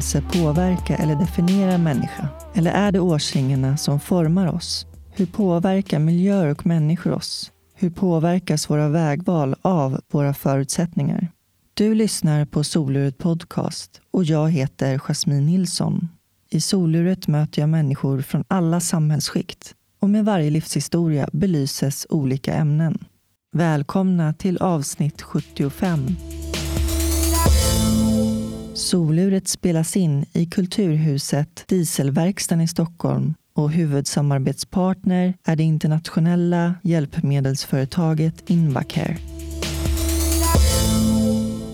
Händelse påverka eller definiera en människa? Eller är det årsringarna som formar oss? Hur påverkar miljöer och människor oss? Hur påverkas våra vägval av våra förutsättningar? Du lyssnar på Soluret Podcast och jag heter Jasmine Nilsson. I Soluret möter jag människor från alla samhällsskikt och med varje livshistoria belyses olika ämnen. Välkomna till avsnitt 75. Soluret spelas in i Kulturhuset Dieselverkstan i Stockholm och huvudsamarbetspartner är det internationella hjälpmedelsföretaget Invacare.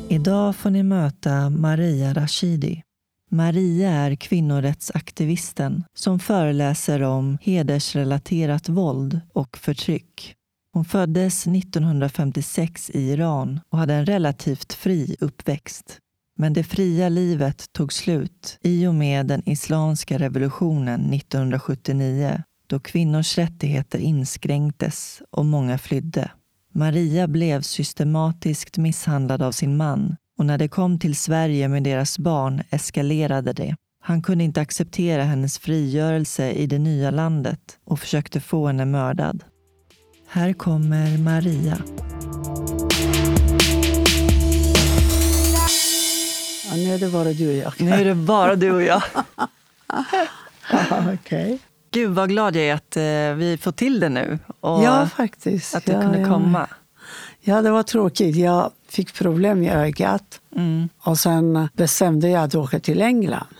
Idag får ni möta Maria Rashidi. Maria är kvinnorättsaktivisten som föreläser om hedersrelaterat våld och förtryck. Hon föddes 1956 i Iran och hade en relativt fri uppväxt. Men det fria livet tog slut i och med den islamska revolutionen 1979 då kvinnors rättigheter inskränktes och många flydde. Maria blev systematiskt misshandlad av sin man och när det kom till Sverige med deras barn eskalerade det. Han kunde inte acceptera hennes frigörelse i det nya landet och försökte få henne mördad. Här kommer Maria. Nu är det bara du och jag. Nu är det bara du och jag. okay. Gud vad glad jag är att eh, vi får till det nu. Och ja, faktiskt. Att du ja, kunde ja. komma. Ja, det var tråkigt. Jag fick problem med ögat. Mm. Och sen bestämde jag att åka till England.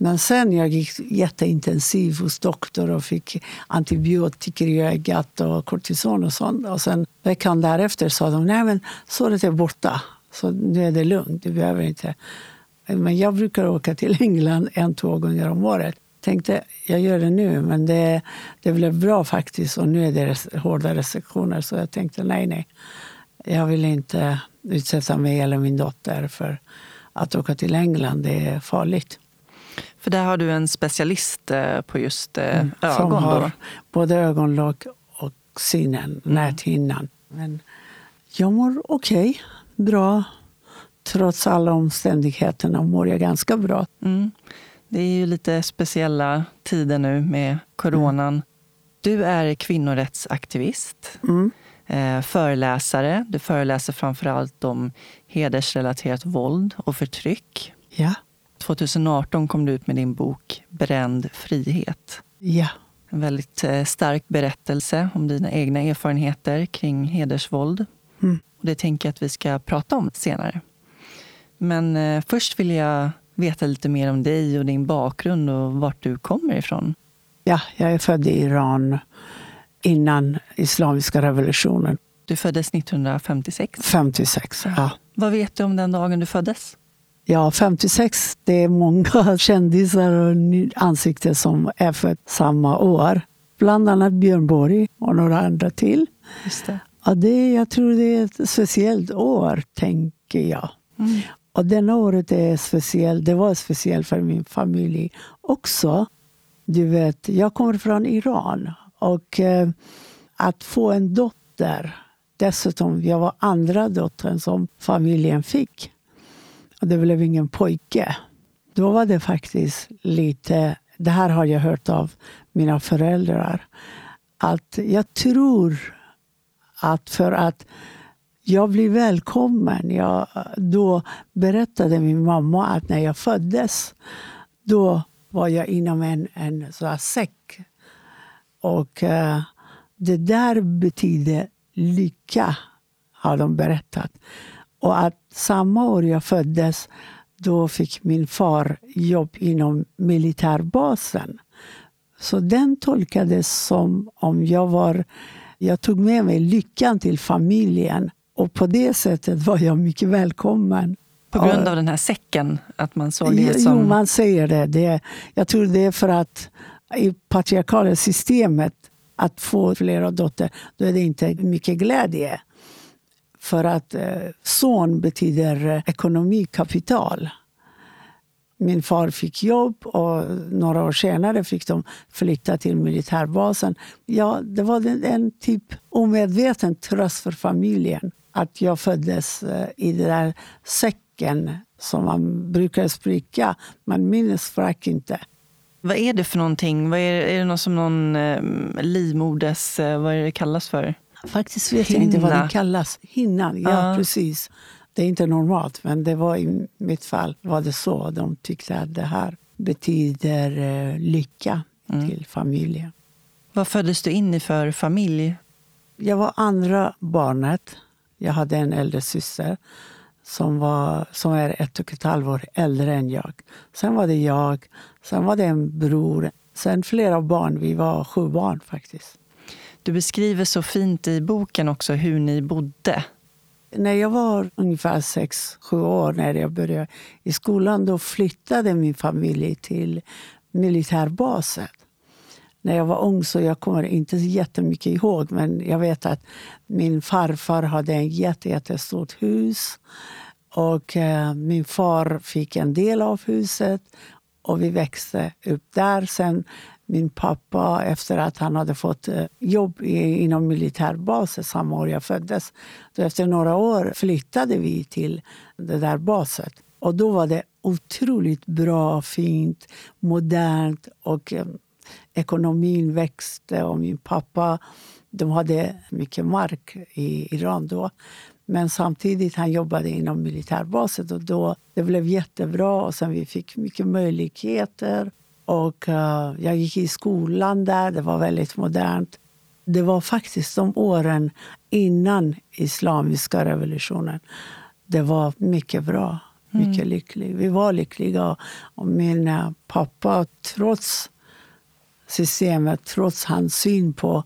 Men sen jag gick jätteintensiv hos doktor och fick antibiotika i ögat och kortison och sånt. Och sen veckan därefter sa de, nej men såret är borta. Så nu är det lugnt, du behöver inte. Men jag brukar åka till England en, två gånger om året. Tänkte jag gör det nu, men det, det blev bra faktiskt. Och nu är det res, hårda restriktioner. Så jag tänkte nej, nej. Jag vill inte utsätta mig eller min dotter för att åka till England. Det är farligt. För där har du en specialist eh, på just eh, Mm, ögon. Som har då. både ögonlock och synen, näthinnan. Men jag mår okej, bra. Trots alla omständigheterna mår jag ganska bra. Mm. Det är ju lite speciella tider nu med coronan. Du är kvinnorättsaktivist, Mm. eh, föreläsare. Du föreläser framför allt om hedersrelaterat våld och förtryck. Ja, 2018 kom du ut med din bok Bränd frihet. ja. En väldigt eh, stark berättelse om dina egna erfarenheter kring hedersvåld. Mm. Och det tänker jag att vi ska prata om senare. Men eh, först vill jag veta lite mer om dig och din bakgrund och vart du kommer ifrån. ja, jag är född i Iran innan islamiska revolutionen, Du föddes 1956. 56. Ja. Vad vet du om den dagen du föddes? Ja, 56, det är många kändisar och ansikten som är född samma år. Bland annat Björn Borg och några andra till. Just det. Ja, det, jag tror det är ett speciellt år, tänker jag. Mm. Och denna året är speciellt. Det var speciellt för min familj också. Du vet, jag kommer från Iran. Och eh, att få en dotter, dessutom jag var andra dottern som familjen fick. Och det blev ingen pojke. Då var det faktiskt lite, det här har jag hört av mina föräldrar, att jag tror att för att jag blev välkommen. Jag, då berättade min mamma att när jag föddes, då var jag inom en, en så här säck. Och eh, det där betyder lycka, har de berättat. Och att samma år jag föddes, då fick min far jobb inom militärbasen. Så den tolkades som om jag var... Jag tog med mig lyckan till familjen. Och på det sättet var jag mycket välkommen. På grund av den här säcken? Att man såg det Jo, som... man säger det. det. Jag tror det är för att i patriarkala systemet, att få flera dotter, då är det inte mycket glädje. För att eh, son betyder ekonomi, kapital. Min far fick jobb och några år senare fick de flytta till militärbasen. Ja, det var en, en typ omedveten tröst för familjen att jag föddes eh, i den där säcken som man brukar spricka. Men min sprack inte. Vad är det för någonting? Vad är, är det något som någon eh, livmoders... Eh, vad är det kallas för? Faktiskt vet Hinna. jag inte vad det kallas. Hinnan, ja, ja, precis. Det är inte normalt, men det var i mitt fall var det så. De tyckte att det här betyder eh, lycka mm. till familjen. Vad föddes du in i för familj? Jag var andra barnet. Jag hade en äldre syster som, var, som är ett och ett halvt år äldre än jag. Sen var det jag, sen var det en bror, sen flera barn. Vi var sju barn faktiskt. Du beskriver så fint i boken också hur ni bodde. När jag var ungefär sex, sju år, när jag började i skolan, då flyttade min familj till militärbasen. När jag var ung så jag kommer inte jättemycket ihåg, men jag vet att min farfar hade ett jätte, jättestort hus. Och eh, min far fick en del av huset och vi växte upp där. Sen min pappa, efter att han hade fått eh, jobb inom militärbasen samma år jag föddes, då efter några år flyttade vi till det där baset. Och då var det otroligt bra, fint, modernt och eh, ekonomin växte och min pappa de hade mycket mark i Iran då. Men samtidigt han jobbade inom militärbasen och då det blev jättebra och sen vi fick mycket möjligheter. Och uh, jag gick i skolan där, det var väldigt modernt. Det var faktiskt de åren innan islamiska revolutionen. Det var mycket bra, mycket mm. lycklig. Vi var lyckliga. Och min uh, pappa, trots systemet, trots hans syn på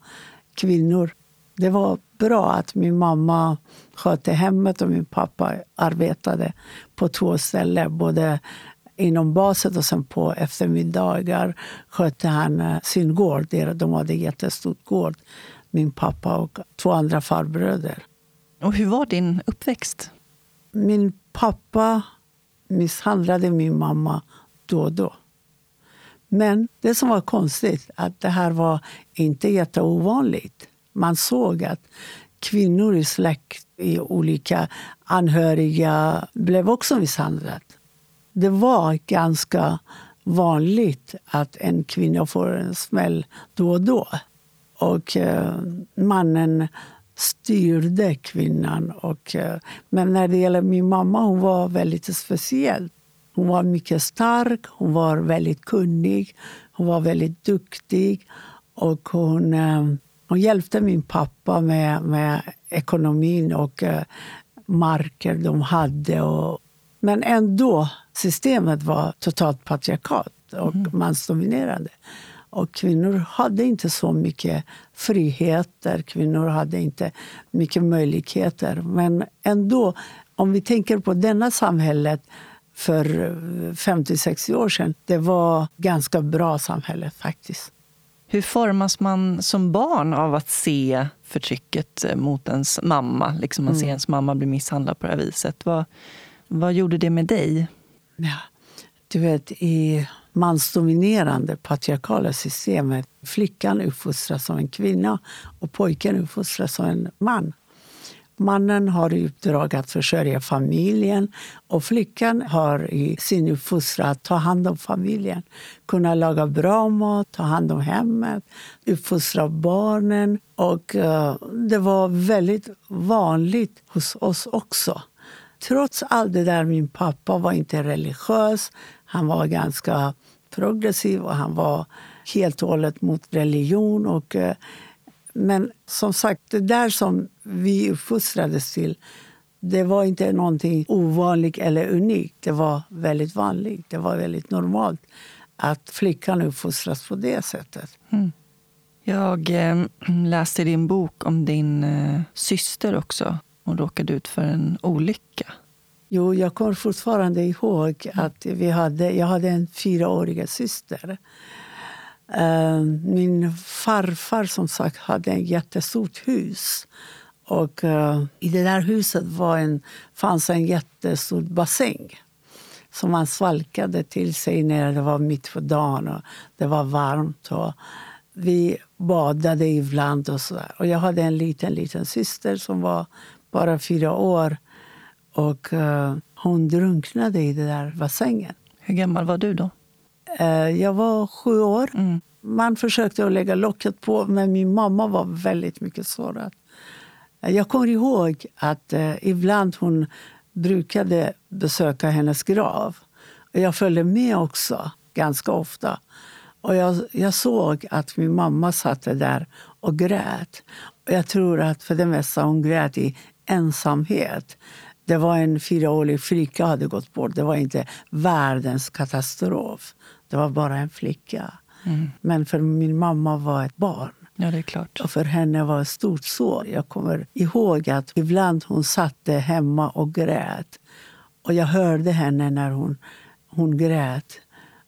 kvinnor. Det var bra att min mamma skötte hemmet och min pappa arbetade på två ställen. Både inom basen och sen på eftermiddagar skötte han eh, sin gård. De hade en jättestor gård, min pappa och två andra farbröder. Och hur var din uppväxt? Min pappa misshandlade min mamma då och då. Men det som var konstigt att det här var inte jätteovanligt. Man såg att kvinnor i släkt, i olika anhöriga, blev också misshandlade. Det var ganska vanligt att en kvinna får en smäll då och då. Och eh, mannen styrde kvinnan. Och, eh, men när det gäller min mamma, hon var väldigt speciell. Hon var mycket stark, hon var väldigt kunnig, hon var väldigt duktig. Och hon, eh, hon hjälpte min pappa med, med ekonomin och eh, marker de hade. Och, men ändå, systemet var totalt patriarkat och mm. mansdominerande. Och kvinnor hade inte så mycket friheter, kvinnor hade inte mycket möjligheter. Men ändå, om vi tänker på denna samhället för 50-60 år sedan. Det var ganska bra samhälle faktiskt. Hur formas man som barn av att se förtrycket mot ens mamma? Liksom man mm. ser ens mamma bli misshandlad på det här viset. Vad, vad gjorde det med dig? Ja, du vet, i mansdominerande patriarkala systemet flickan uppfostras som en kvinna och pojken uppfostras som en man. Mannen har i uppdrag att försörja familjen och flickan har i sin uppfostran att ta hand om familjen. Kunna laga bra mat, ta hand om hemmet, uppfostra barnen. Och, uh, det var väldigt vanligt hos oss också. Trots allt det där, min pappa var inte religiös. Han var ganska progressiv och han var helt och hållet mot religion. Och, uh, men som sagt, det där som vi uppfostrades till det var inte någonting ovanligt eller unikt. Det var väldigt vanligt. Det var väldigt normalt att flickan uppfostras på det sättet. Mm. Jag eh, läste din bok om din eh, syster också. Hon råkade ut för en olycka. Jo, jag kommer fortfarande ihåg att vi hade, jag hade en fyraårig syster Eh, min farfar som sagt hade ett jättestort hus. Och uh, I det där huset var en, fanns en jättestor bassäng som man svalkade till sig när det var mitt på dagen och det var varmt. Och vi badade ibland. och, så där. och Jag hade en liten, liten syster som var bara fyra år. Och uh, hon drunknade i den där bassängen. Hur gammal var du då? Uh, jag var sju år. Mm. Man försökte att lägga locket på, men min mamma var väldigt mycket sårad. Jag kommer ihåg att uh, ibland hon brukade besöka hennes grav. Jag följde med också, ganska ofta. Och jag, jag såg att min mamma satt där och grät. Och jag tror att för det mesta hon grät i ensamhet. Det var en fyraårig flicka hade gått bort. Det var inte världens katastrof. Det var bara en flicka. Mm. Men för min mamma var ett barn. Ja, det är klart. Och för henne var det ett stort sår. Jag kommer ihåg att ibland hon satt hemma och grät. Och jag hörde henne när hon, hon grät.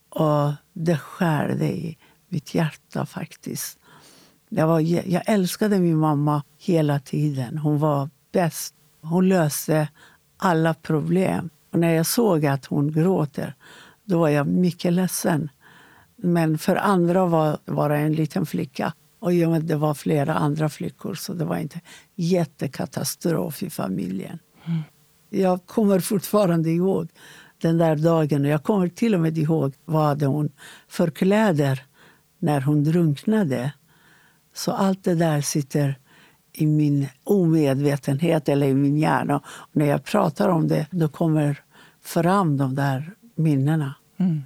Och det skärde i mitt hjärta faktiskt. Jag, var, jag älskade min mamma hela tiden. Hon var bäst. Hon löste alla problem. Och när jag såg att hon gråter, då var jag mycket ledsen. Men för andra var det bara en liten flicka. Och i och med det var flera andra flickor så det var inte jättekatastrof i familjen. Mm. Jag kommer fortfarande ihåg den där dagen. Jag kommer till och med ihåg vad hon för kläder när hon drunknade. Så allt det där sitter i min omedvetenhet eller i min hjärna. Och när jag pratar om det då kommer fram de där minnena. Mm.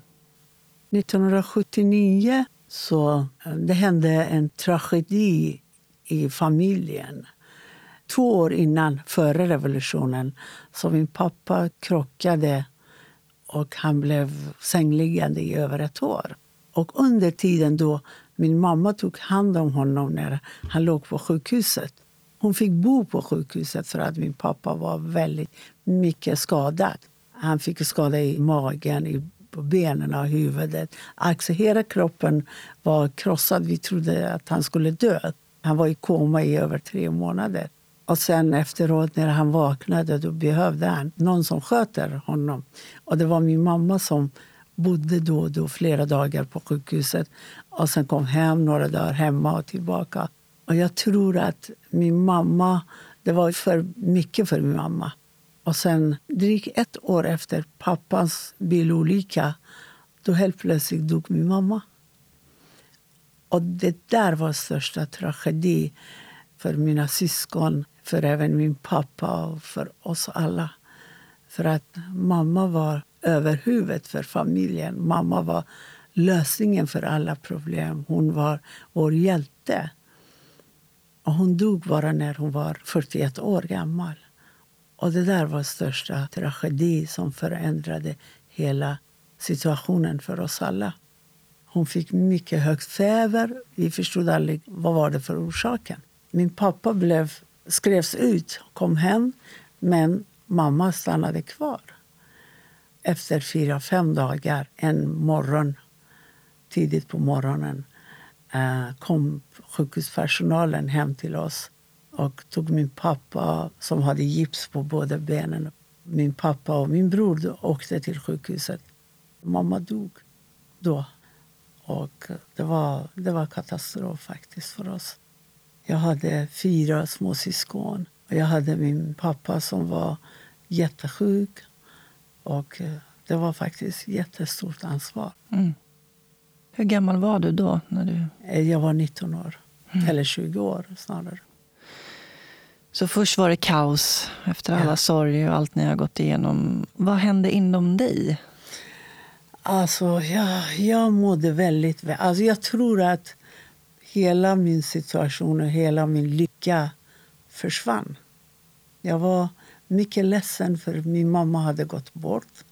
1979 så eh, det hände en tragedi i familjen. Två år innan, före revolutionen, så min pappa krockade och han blev sängliggande i över ett år. Och under tiden då min mamma tog hand om honom när han låg på sjukhuset. Hon fick bo på sjukhuset för att min pappa var väldigt mycket skadad. Han fick skada i magen, i på benen och huvudet. Alltså hela kroppen var krossad. Vi trodde att han skulle dö. Han var i koma i över tre månader. Och sen efteråt när han vaknade då behövde han någon som sköter honom. Och det var min mamma som bodde då och då flera dagar på sjukhuset och sen kom hem några dagar hemma och tillbaka. Och jag tror att min mamma, det var för mycket för min mamma. Och sen drygt ett år efter pappans bilolycka då helt plötsligt dog min mamma. Och det där var största tragedi för mina syskon, för även min pappa och för oss alla. För att mamma var överhuvudet för familjen. Mamma var lösningen för alla problem. Hon var vår hjälte. Och hon dog bara när hon var 41 år gammal. Och det där var största tragedi som förändrade hela situationen för oss alla. Hon fick mycket högt feber. Vi förstod aldrig vad var det för orsaken. Min pappa blev, skrevs ut, kom hem, men mamma stannade kvar. Efter fyra, fem dagar, en morgon, tidigt på morgonen eh, kom sjukhuspersonalen hem till oss och tog min pappa, som hade gips på båda benen. Min pappa och min bror åkte till sjukhuset. Mamma dog då. Och det var, det var katastrof faktiskt för oss. Jag hade fyra små syskon. Och jag hade min pappa som var jättesjuk. Och det var faktiskt jättestort ansvar. Mm. Hur gammal var du då? när du... Jag var 19 år. Mm. Eller 20 år snarare. Så först var det kaos efter alla ja. sorger och allt ni har gått igenom. Vad hände inom dig? Alltså, jag, jag mådde väldigt väl. Alltså, jag tror att hela min situation och hela min lycka försvann. Jag var mycket ledsen för min mamma hade gått bort.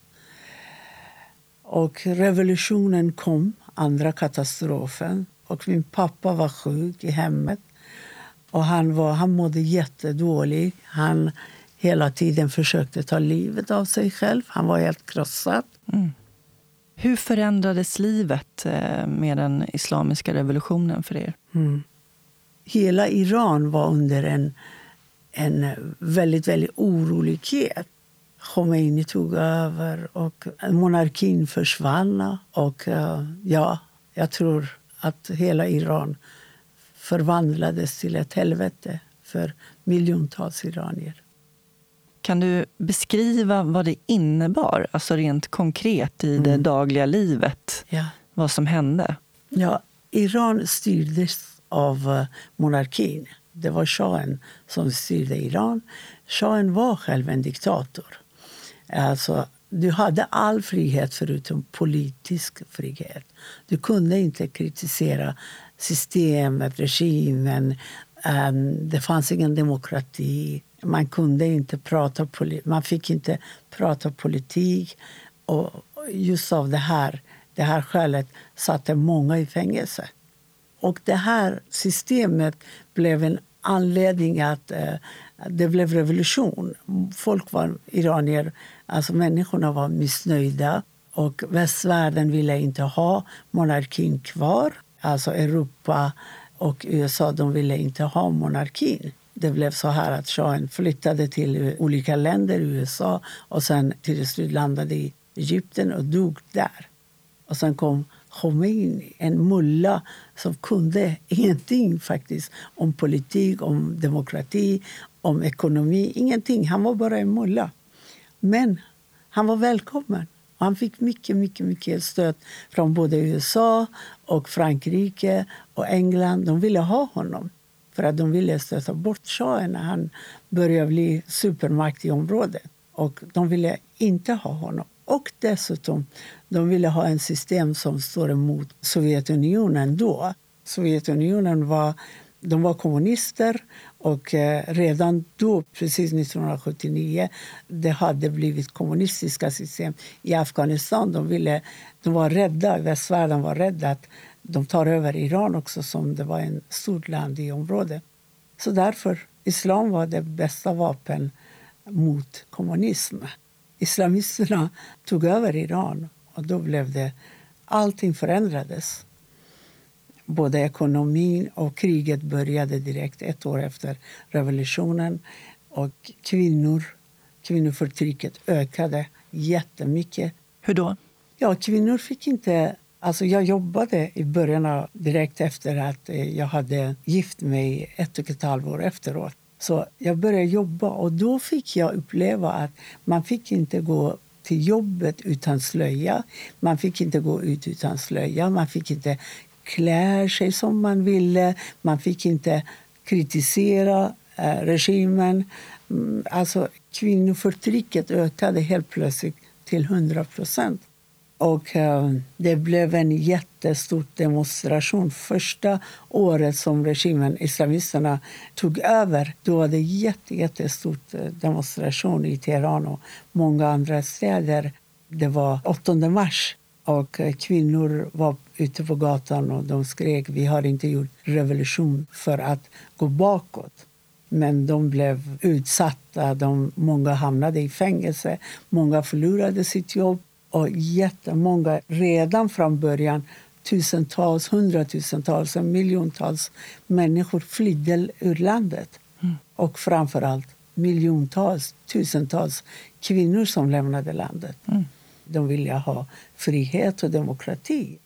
Och revolutionen kom, andra katastrofen. Och min pappa var sjuk i hemmet. Och han, var, han mådde jättedåligt. Han hela tiden försökte ta livet av sig själv. Han var helt krossad. Mm. Hur förändrades livet eh, med den islamiska revolutionen för er? Mm. Hela Iran var under en, en väldigt, väldigt orolighet. Khomeini tog över och monarkin försvann. Och eh, ja, jag tror att hela Iran förvandlades till ett helvete för miljontals iranier. Kan du beskriva vad det innebar, alltså rent konkret i det dagliga livet? Ja. Vad som hände? Ja, Iran styrdes av eh, monarkin. Det var shahen som styrde Iran. Shahen var själv en diktator. Alltså, du hade all frihet förutom politisk frihet. Du kunde inte kritisera systemet, regimen. Um, det fanns ingen demokrati. Man kunde inte prata man fick inte prata politik. Och just av det här, det här skälet satte många i fängelse. Och det här systemet blev en anledning att uh, det blev revolution. Folk var iranier, alltså människorna var missnöjda. Och västvärlden ville inte ha monarkin kvar. Alltså Europa och USA de ville inte ha monarkin. Det blev så här att shahen flyttade till olika länder i USA och sen till slut landade i Egypten och dog där. Och sen kom Khomeini, en mulla som kunde ingenting faktiskt om politik, om demokrati, om ekonomi. Ingenting. Han var bara en mulla. Men han var välkommen. Han fick mycket, mycket, mycket stöd från både USA och Frankrike och England. De ville ha honom för att de ville stöta bort shahen när han började bli supermakt i området. Och de ville inte ha honom. Och dessutom de ville ha ett system som står emot Sovjetunionen då. Sovjetunionen var, de var kommunister och eh, redan då, precis 1979, det hade blivit kommunistiska system i Afghanistan. De, ville, de var rädda, västvärlden var rädd att de tar över Iran också som det var en stort land i området. Så därför islam var det bästa vapen mot kommunism. Islamisterna tog över Iran och då blev det... Allting förändrades. Både ekonomin och kriget började direkt ett år efter revolutionen. Och kvinnor, kvinnoförtrycket ökade jättemycket. Hur då? Ja, kvinnor fick inte... Alltså jag jobbade i början, direkt efter att eh, jag hade gift mig ett och ett halvt efteråt. Så jag började jobba och då fick jag uppleva att man fick inte gå till jobbet utan slöja. Man fick inte gå ut utan slöja. Man fick inte klä sig som man ville. Man fick inte kritisera eh, regimen. Mm, alltså, kvinnoförtrycket ökade helt plötsligt till 100 procent. Och eh, det blev en jättestor demonstration. Första året som regimen, islamisterna, tog över då var det jätte, jättestor eh, demonstration i Teheran och många andra städer. Det var 8 mars och uh, kvinnor var ute på gatan och de skrek vi har inte gjort revolution för att gå bakåt. Men de blev utsatta. De, många hamnade i fängelse. Många förlorade sitt jobb. Och jättemånga, redan från början, tusentals, hundratusentals miljontals människor flydde ur landet. Mm. Och framförallt miljontals, tusentals kvinnor som lämnade landet. Mm. De ville ha frihet och demokrati.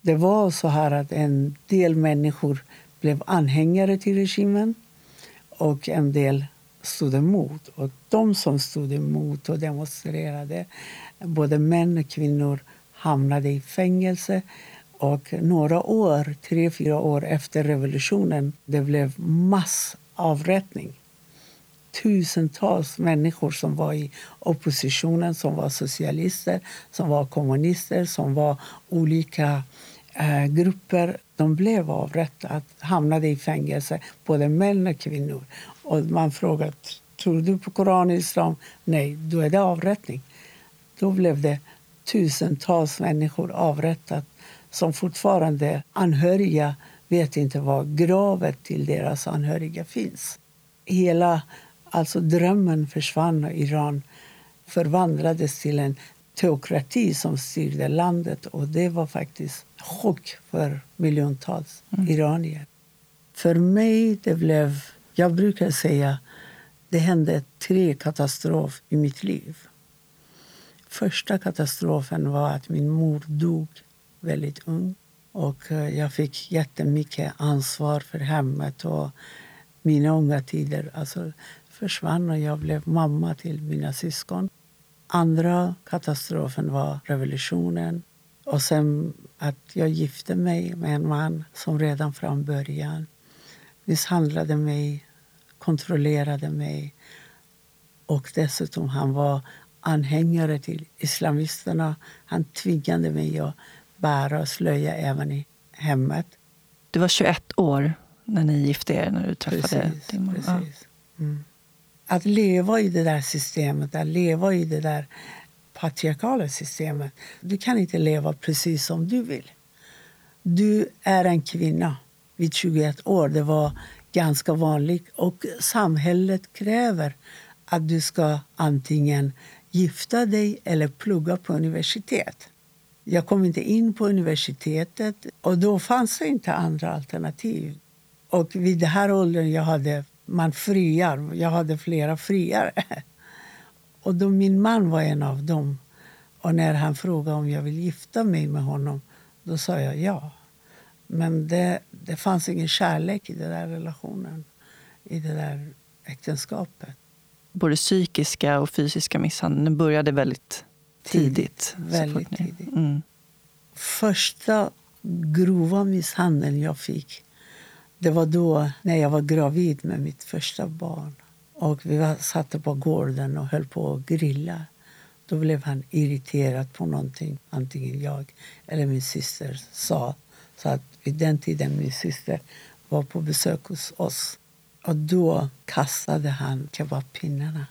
Det var så här att en del människor blev anhängare till regimen och en del stod emot. Och de som stod emot och demonstrerade både män och kvinnor hamnade i fängelse. Och några år, tre, fyra år efter revolutionen det blev massavrättning. Tusentals människor som var i oppositionen, som var socialister, som var kommunister, som var olika eh, grupper. De blev avrättade, hamnade i fängelse, både män och kvinnor. Och man frågade tror du på Koran och islam. Nej, då är det avrättning. Då blev det tusentals människor avrättat som fortfarande anhöriga vet inte var gravet till deras anhöriga finns. Hela alltså drömmen försvann och Iran förvandlades till en teokrati som styrde landet. Och Det var faktiskt chock för miljontals mm. iranier. För mig det blev... Jag brukar säga det hände tre katastrofer i mitt liv. Första katastrofen var att min mor dog väldigt ung. Och eh, jag fick jättemycket ansvar för hemmet och mina unga tider. Alltså, försvann och jag blev mamma till mina syskon. Andra katastrofen var revolutionen. Och sen att jag gifte mig med en man som redan från början misshandlade mig, kontrollerade mig. Och dessutom han var anhängare till islamisterna. Han tvingade mig att bära slöja även i hemmet. Du var 21 år när ni gifte er, när du träffade precis, din mamma. Precis. Mm. Att leva i det där systemet, att leva i det där patriarkala systemet. Du kan inte leva precis som du vill. Du är en kvinna vid 21 år. Det var ganska vanligt. Och samhället kräver att du ska antingen gifta dig eller plugga på universitet. Jag kom inte in på universitetet och då fanns det inte andra alternativ. Och vid den här åldern jag hade man friar. Jag hade flera friare. Och då min man var en av dem. Och när han frågade om jag ville gifta mig med honom, då sa jag ja. Men det, det fanns ingen kärlek i den där relationen, i det där äktenskapet. Både psykiska och fysiska misshandeln började väldigt tidigt. tidigt väldigt tidigt. Mm. Första grova misshandeln jag fick det var då när jag var gravid med mitt första barn. Och Vi var, satt på gården och höll på att grilla. Då blev han irriterad på någonting, antingen jag eller min syster sa. Så att vid den tiden min syster var på besök hos oss. Och Då kastade han kebabpinnarna.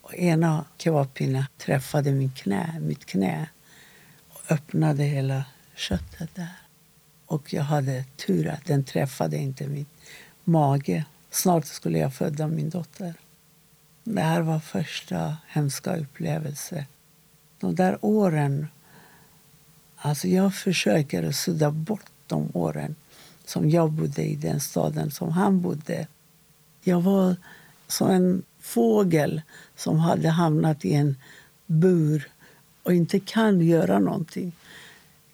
Och ena kebabpinnen träffade min knä, mitt knä och öppnade hela köttet där. Och jag hade tur att den träffade inte min mage. Snart skulle jag föda min dotter. Det här var första hemska upplevelsen. De där åren... Alltså jag försöker att sudda bort de åren som jag bodde i den staden som han bodde. Jag var som en fågel som hade hamnat i en bur och inte kan göra någonting.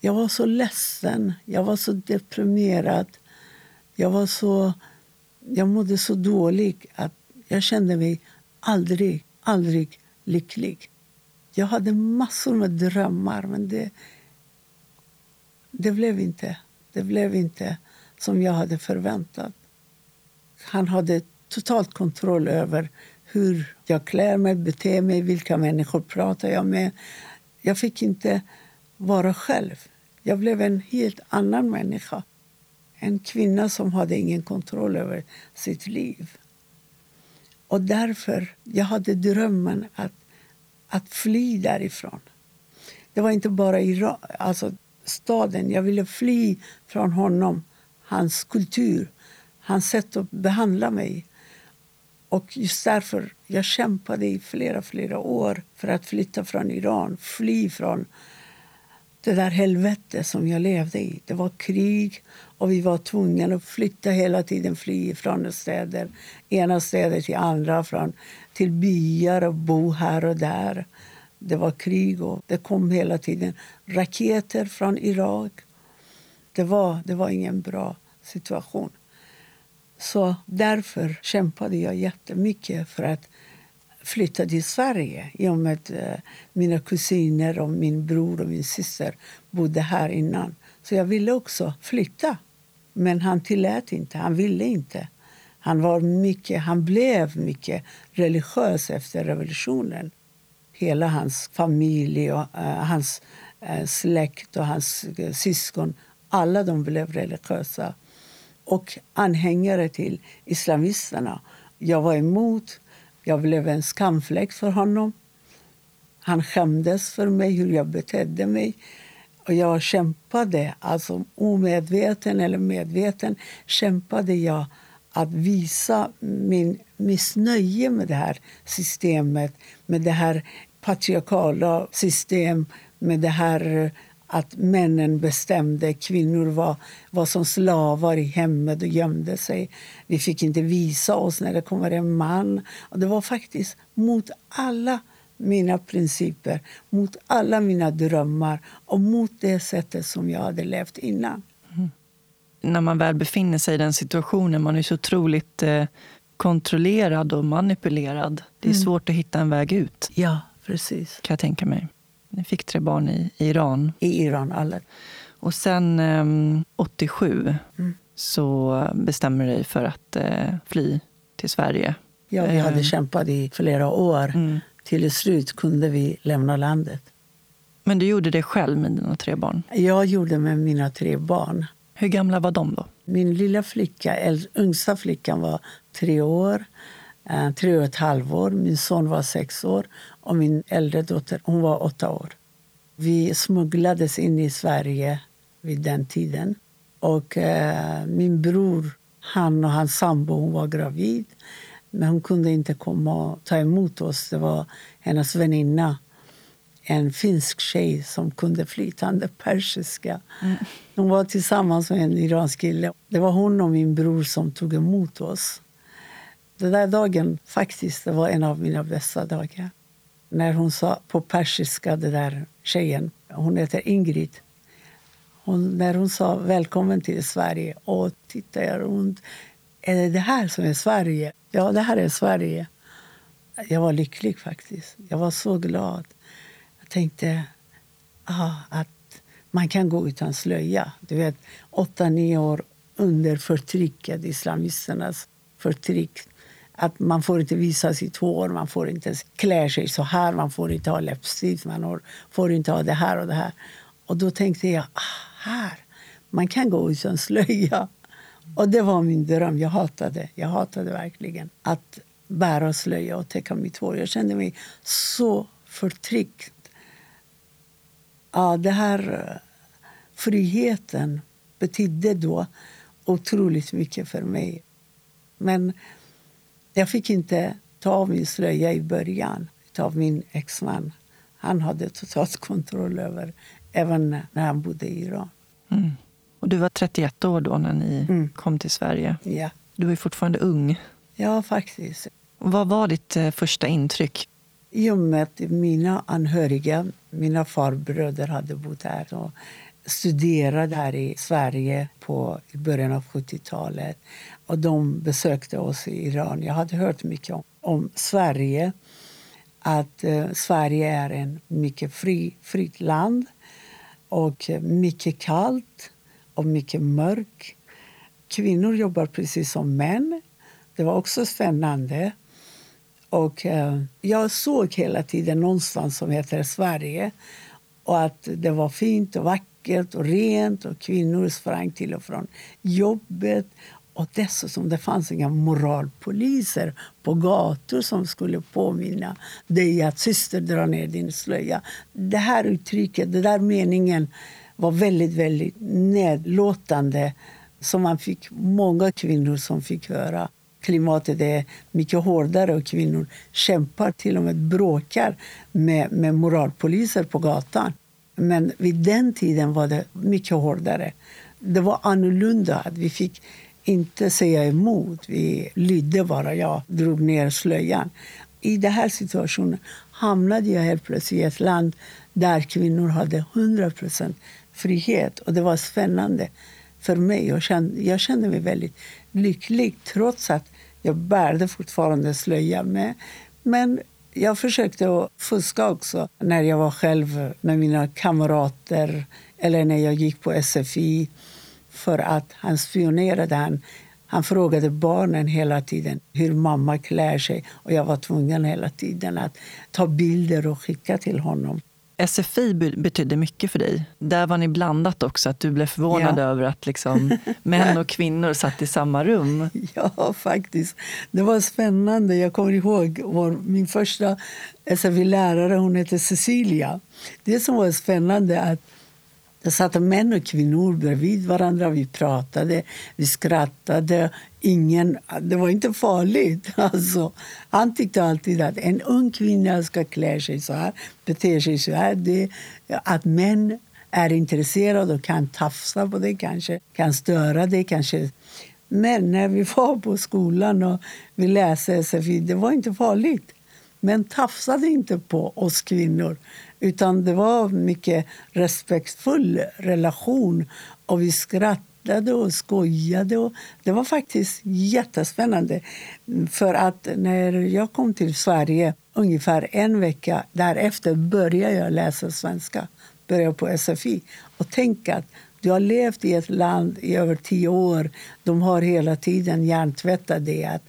Jag var så ledsen, jag var så deprimerad. Jag, var så, jag mådde så dåligt att jag kände mig aldrig, aldrig lycklig. Jag hade massor med drömmar, men det, det blev inte det blev inte som jag hade förväntat. Han hade totalt kontroll över hur jag klär mig, beter mig, vilka människor pratar jag med. Jag fick inte vara själv. Jag blev en helt annan människa. En kvinna som hade ingen kontroll över sitt liv. Och därför jag hade drömmen att, att fly därifrån. Det var inte bara Iran, alltså staden. Jag ville fly från honom, hans kultur, hans sätt att behandla mig. Och just därför jag kämpade i flera, flera år för att flytta från Iran, fly från det där helvetet som jag levde i. Det var krig och vi var tvungna att flytta hela tiden, fly från städer, ena städer till andra, från, till byar och bo här och där. Det var krig och det kom hela tiden raketer från Irak. Det var, det var ingen bra situation. Så därför kämpade jag jättemycket för att flytta till Sverige i och med att eh, mina kusiner, och min bror och min syster bodde här innan. Så jag ville också flytta. Men han tillät inte. Han ville inte. Han, var mycket, han blev mycket religiös efter revolutionen. Hela hans familj, och, uh, hans uh, släkt och hans uh, syskon alla de blev religiösa och anhängare till islamisterna. Jag var emot jag blev en skamfläck för honom. Han skämdes för mig, hur jag betedde mig. Och jag kämpade, alltså omedveten eller medveten, kämpade jag att visa min missnöje med det här systemet, med det här patriarkala systemet, med det här att männen bestämde. Kvinnor var, var som slavar i hemmet och gömde sig. Vi fick inte visa oss när det kommer en man. Och det var faktiskt mot alla mina principer, mot alla mina drömmar och mot det sättet som jag hade levt innan. Mm. När man väl befinner sig i den situationen, man är så otroligt eh, kontrollerad och manipulerad. Det är Mm. svårt att hitta en väg ut, Ja, precis. kan jag tänka mig. Ni fick tre barn i Iran. I Iran, alla. Och sen ehm, 87 Mm. så bestämmer du dig för att eh, fly till Sverige. Ja, vi hade Ehm. kämpat i flera år. Mm. Till slut kunde vi lämna landet. Men du gjorde det själv med dina tre barn. Jag gjorde med mina tre barn. Hur gamla var de då? Min lilla flicka, äl- yngsta flickan var tre år, eh, tre och ett halvår. Min son var sex år och min äldre dotter hon var åtta år. Vi smugglades in i Sverige vid den tiden. Och eh, Min bror han och hans sambo hon var gravid men hon kunde inte komma och ta emot oss. Det var hennes väninna, en finsk tjej som kunde flytande persiska. Hon var tillsammans med en iransk kille. Det var hon och min bror som tog emot oss. Den där dagen faktiskt, det var en av mina bästa dagar. När hon sa på persiska, det där tjejen, hon heter Ingrid. Hon, när hon sa välkommen till Sverige och tittade jag runt. Är det det här som är Sverige? Ja, det här är Sverige. Jag var lycklig faktiskt. Jag var så glad. Jag tänkte ah, att man kan gå utan slöja. Du vet, åtta, nio år under förtrycket, islamisternas förtryck. Att man får inte visa sitt hår, man får inte klä sig så här, man får inte ha läppstift, man får inte ha det här och det här. Och då tänkte jag, ah, här, man kan gå utan slöja. Och det var min dröm. Jag hatade, jag hatade verkligen att bära slöja och täcka mitt hår. Jag kände mig så förtryckt. Ja, det här eh, friheten betydde då otroligt mycket för mig. Men jag fick inte ta av min slöja i början av min exman. Han hade totalt kontroll över, även när han bodde i Iran. Mm. Och du var 31 år då när ni Mm. kom till Sverige. Ja, Du ju fortfarande ung. ja faktiskt. Och vad var ditt eh, första intryck? I och med att mina anhöriga, mina farbröder hade bott här och studerade här i Sverige på i början av 70-talet. Och de besökte oss i Iran. Jag hade hört mycket om, om Sverige. Att eh, Sverige är ett mycket fri, fritt land och mycket kallt och mycket mörkt. Kvinnor jobbar precis som män. Det var också spännande. Och eh, jag såg hela tiden någonstans som heter Sverige och att det var fint och vackert och rent och kvinnor sprang till och från jobbet. Och dessutom det fanns inga moralpoliser på gator som skulle påminna dig att syster drar ner din slöja. Det här uttrycket, den där meningen var väldigt, väldigt nedlåtande som man fick många kvinnor som fick höra klimatet är mycket hårdare och kvinnor kämpar, till och med bråkar med, med moralpoliser på gatan. Men vid den tiden var det mycket hårdare. Det var annorlunda. Vi fick inte säga emot. Vi lydde bara. Jag drog ner slöjan. I den här situationen hamnade jag helt plötsligt i ett land där kvinnor hade 100% frihet. Och det var spännande för mig. Jag kände, jag kände mig väldigt lycklig trots att jag bärde fortfarande slöja. Med. Men jag försökte att fuska också när jag var själv med mina kamrater eller när jag gick på SFI för att han spionerade. Han, han frågade barnen hela tiden hur mamma klär sig och jag var tvungen hela tiden att ta bilder och skicka till honom. SFI be- betydde mycket för dig. Där var ni blandat också, att du blev förvånad Ja. över att liksom, män och kvinnor satt i samma rum. Ja, faktiskt. Det var spännande. Jag kommer ihåg vår, min första SFI-lärare, hon hette Cecilia. Det som var spännande att det satt män och kvinnor bredvid varandra. Vi pratade, vi skrattade. Ingen, det var inte farligt. Alltså, han tyckte alltid att en ung kvinna ska klä sig så här, bete sig så här. Det, att män är intresserade och kan tafsa på det, kanske kan störa det. Kanske. Men när vi var på skolan och vi läste SFI, det var inte farligt. Men tafsade inte på oss kvinnor. Utan det var mycket respektfull relation och vi skrattade och skojade. Och det var faktiskt jättespännande. För att när jag kom till Sverige, ungefär en vecka därefter började jag läsa svenska. Började på SFI. Och tänk att du har levt i ett land i över tio år. De har hela tiden hjärntvättat dig. Att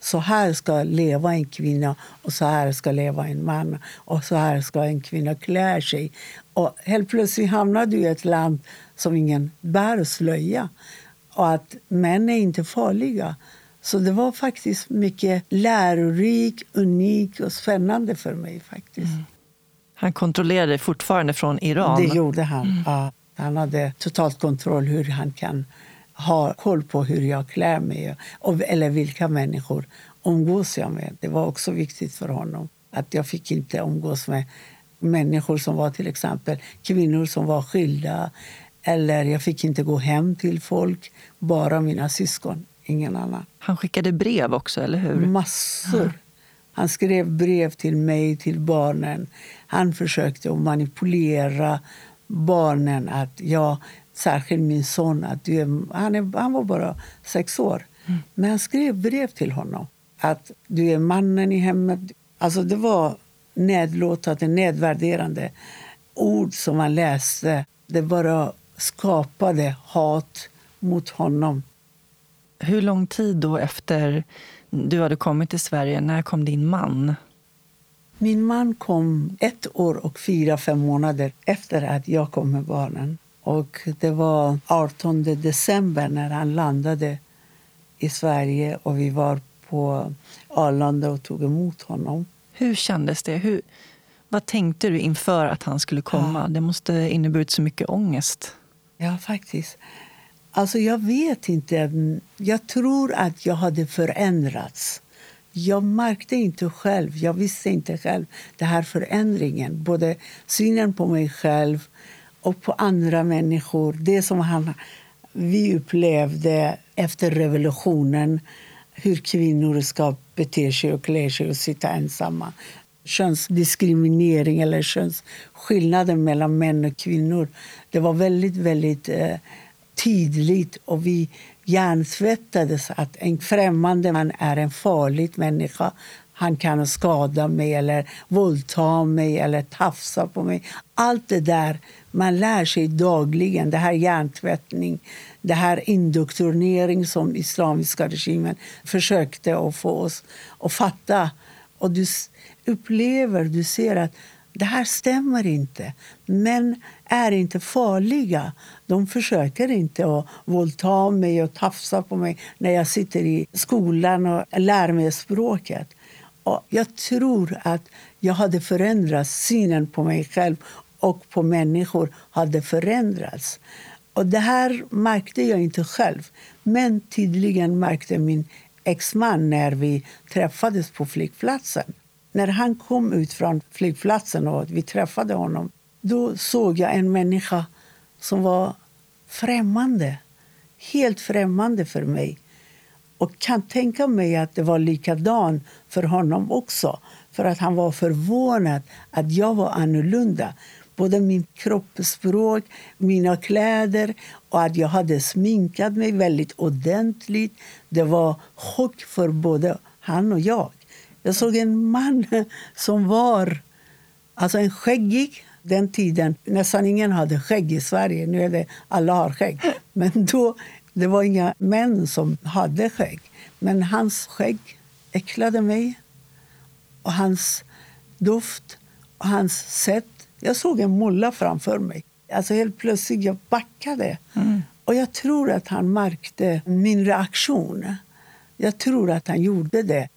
så här ska leva en kvinna och så här ska leva en man. Och så här ska en kvinna klä sig. Och helt plötsligt hamnar du i ett land som ingen bär slöja. Och att män är inte farliga. Så det var faktiskt mycket lärorikt, unikt och spännande för mig. faktiskt. Mm. Han kontrollerade fortfarande från Iran? Det gjorde han. Mm. Ja, han hade totalt kontroll hur han kan ha koll på hur jag klär mig och, eller vilka människor umgås jag med. Det var också viktigt för honom. Att Jag fick inte umgås med människor som var till exempel kvinnor som var skilda. Eller jag fick inte gå hem till folk, bara mina syskon. Ingen annan. Han skickade brev också, eller hur? Massor. Han skrev brev till mig, till barnen. Han försökte manipulera barnen. att jag, Särskilt min son. Att du han, är, han var bara sex år. Mm. Men han skrev brev till honom. Att du är mannen i hemmet. Alltså det var nedlåtande, nedvärderande ord som man läste. Det bara skapade hat mot honom. Hur lång tid då efter du hade kommit till Sverige, när kom din man? Min man kom ett år och fyra, fem månader efter att jag kom med barnen. Och det var 18 december när han landade i Sverige och vi var på Arlanda och tog emot honom. Hur kändes det? Hur, vad tänkte du inför att han skulle komma? Ja. Det måste inneburit så mycket ångest. Ja, faktiskt. Alltså, jag vet inte. Jag tror att jag hade förändrats. Jag märkte inte själv, jag visste inte själv den här förändringen. Både synen på mig själv och på andra människor. Det som han, vi upplevde efter revolutionen hur kvinnor ska bete sig och klä sig och sitta ensamma. Könsdiskriminering eller könsskillnaden mellan män och kvinnor. Det var väldigt, väldigt eh, tydligt och vi hjärntvättades att en främmande man är en farlig människa. Han kan skada mig, eller våldta mig eller tafsa på mig. Allt det där man lär sig dagligen. Det här hjärntvättning, det här indoktrinering som islamiska regimen försökte att få oss att fatta. Och du upplever, du ser att det här stämmer inte. Män är inte farliga. De försöker inte att våldta mig och tafsa på mig när jag sitter i skolan och lär mig språket. Och jag tror att jag hade förändrat synen på mig själv och på människor hade förändrats. Och det här märkte jag inte själv. Men tydligen märkte min exman när vi träffades på flygplatsen. När han kom ut från flygplatsen och vi träffade honom då såg jag en människa som var främmande. Helt främmande för mig. Och kan tänka mig att det var likadant för honom också. För att han var förvånad att jag var annorlunda. Både min kroppsspråk, mina kläder och att jag hade sminkat mig väldigt ordentligt. Det var chock för både han och jag. Jag såg en man som var alltså en skäggig. Den tiden nästan ingen hade skägg i Sverige. Nu är det alla har skägg. Men då det var inga män som hade skägg. Men hans skägg äcklade mig. Och hans doft och hans sätt. Jag såg en mulla framför mig. Alltså helt plötsligt jag backade. Mm. Och jag tror att han märkte min reaktion. Jag tror att han gjorde det.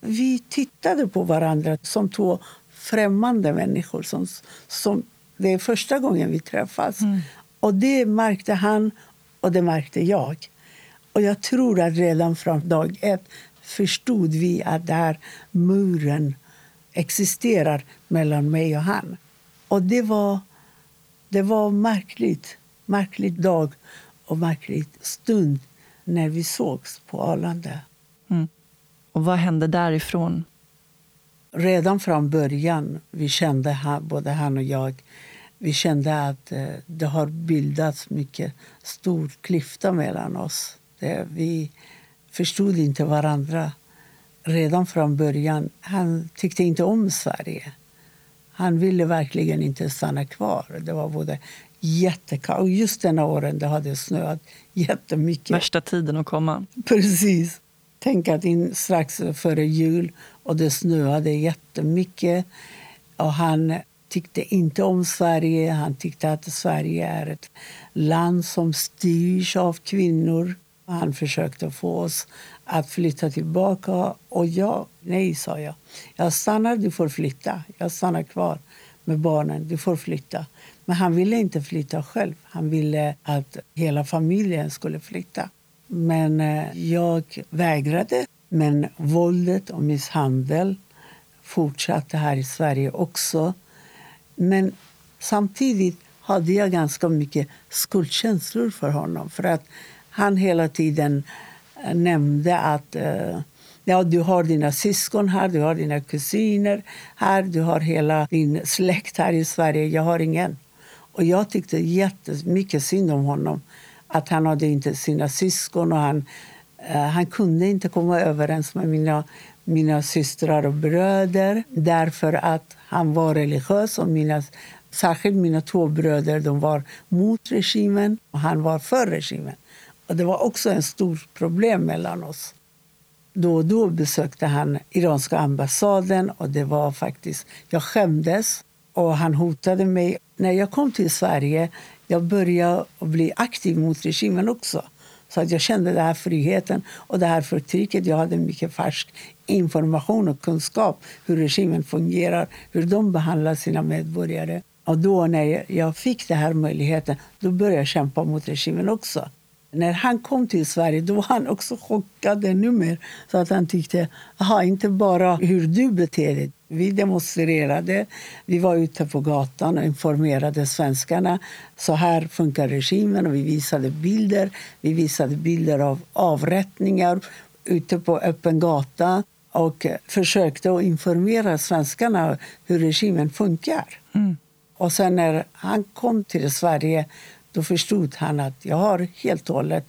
Vi tittade på varandra som två främmande människor. Som, som, det är första gången vi träffas. Mm. Och Det märkte han och det märkte jag. Och jag tror att redan från dag ett förstod vi att den muren existerar mellan mig och han. Och det var, det var märkligt. Märklig dag och märklig stund när vi sågs på Arlanda. Mm. Och vad hände därifrån? Redan från början vi kände han, både han och jag vi kände att eh, det har bildats mycket stor klyfta mellan oss. Vi förstod inte varandra redan från början. Han tyckte inte om Sverige. Han ville verkligen inte stanna kvar. Det var både jättekallt och just den åren det hade snöat jättemycket. Värsta tiden att komma. Precis. Tänk att in strax före jul och det snöade jättemycket. Och han tyckte inte om Sverige. Han tyckte att Sverige är ett land som styrs av kvinnor. Han försökte få oss att flytta tillbaka. Och jag, nej, sa jag. Jag stannar, du får flytta. Jag stannar kvar med barnen. Du får flytta. Men han ville inte flytta själv. Han ville att hela familjen skulle flytta. Men eh, jag vägrade. Men våldet och misshandel fortsatte här i Sverige också. Men samtidigt hade jag ganska mycket skuldkänslor för honom. För att han hela tiden eh, nämnde att eh, ja, du har dina syskon här, du har dina kusiner här, du har hela din släkt här i Sverige. Jag har ingen. Och jag tyckte jättemycket synd om honom. Att han hade inte sina syskon och han, eh, han kunde inte komma överens med mina, mina systrar och bröder därför att han var religiös. Och mina, särskilt mina två bröder de var mot regimen och han var för regimen. Och det var också ett stort problem mellan oss. Då och då besökte han iranska ambassaden och det var faktiskt... Jag skämdes och han hotade mig. När jag kom till Sverige jag började bli aktiv mot regimen också. Så att jag kände den här friheten och det här förtrycket. Jag hade mycket färsk information och kunskap hur regimen fungerar, hur de behandlar sina medborgare. Och då när jag fick den här möjligheten, då började jag kämpa mot regimen också. När han kom till Sverige då var han också chockad ännu mer. Så att han tyckte, aha, inte bara hur du beter dig. Vi demonstrerade, vi var ute på gatan och informerade svenskarna. Så här funkar regimen och vi visade bilder. Vi visade bilder av avrättningar ute på öppen gata och försökte att informera svenskarna hur regimen funkar. Mm. Och sen när han kom till Sverige då förstod han att jag har helt och hållet...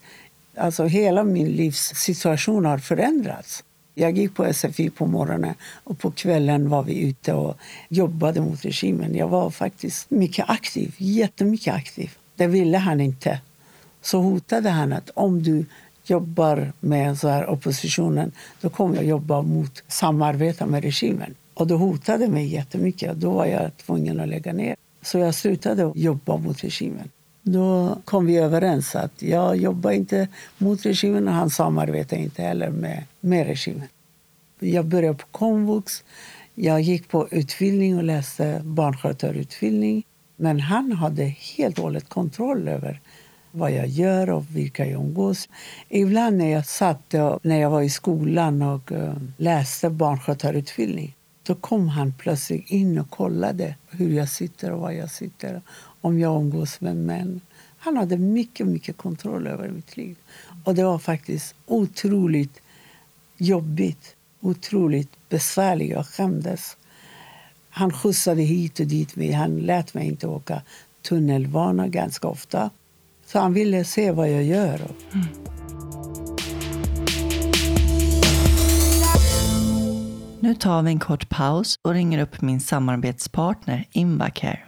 Alltså hela min livssituation har förändrats. Jag gick på SFI på morgonen och på kvällen var vi ute och jobbade mot regimen. Jag var faktiskt mycket aktiv, jättemycket aktiv. Det ville han inte. Så hotade han att om du jobbar med så här oppositionen då kommer jag jobba mot samarbeta med regimen. Och det hotade mig jättemycket. Då var jag tvungen att lägga ner. Så jag slutade jobba mot regimen. Då kom vi överens att jag jobbar inte mot regimen och han samarbetar inte heller med, med regimen. Jag började på komvux. Jag gick på utbildning och läste barnskötarutbildning. Men han hade helt och hållet kontroll över vad jag gör och vilka jag umgås. Ibland när jag satt när jag var i skolan och eh, läste barnskötarutbildning då kom han plötsligt in och kollade hur jag sitter och var jag sitter om jag umgås med män. Han hade mycket, mycket kontroll över mitt liv. Och det var faktiskt otroligt jobbigt, otroligt besvärligt. Jag skämdes. Han skjutsade hit och dit mig. Han lät mig inte åka tunnelbana ganska ofta. Så han ville se vad jag gör. Mm. Nu tar vi en kort paus och ringer upp min samarbetspartner Invacare.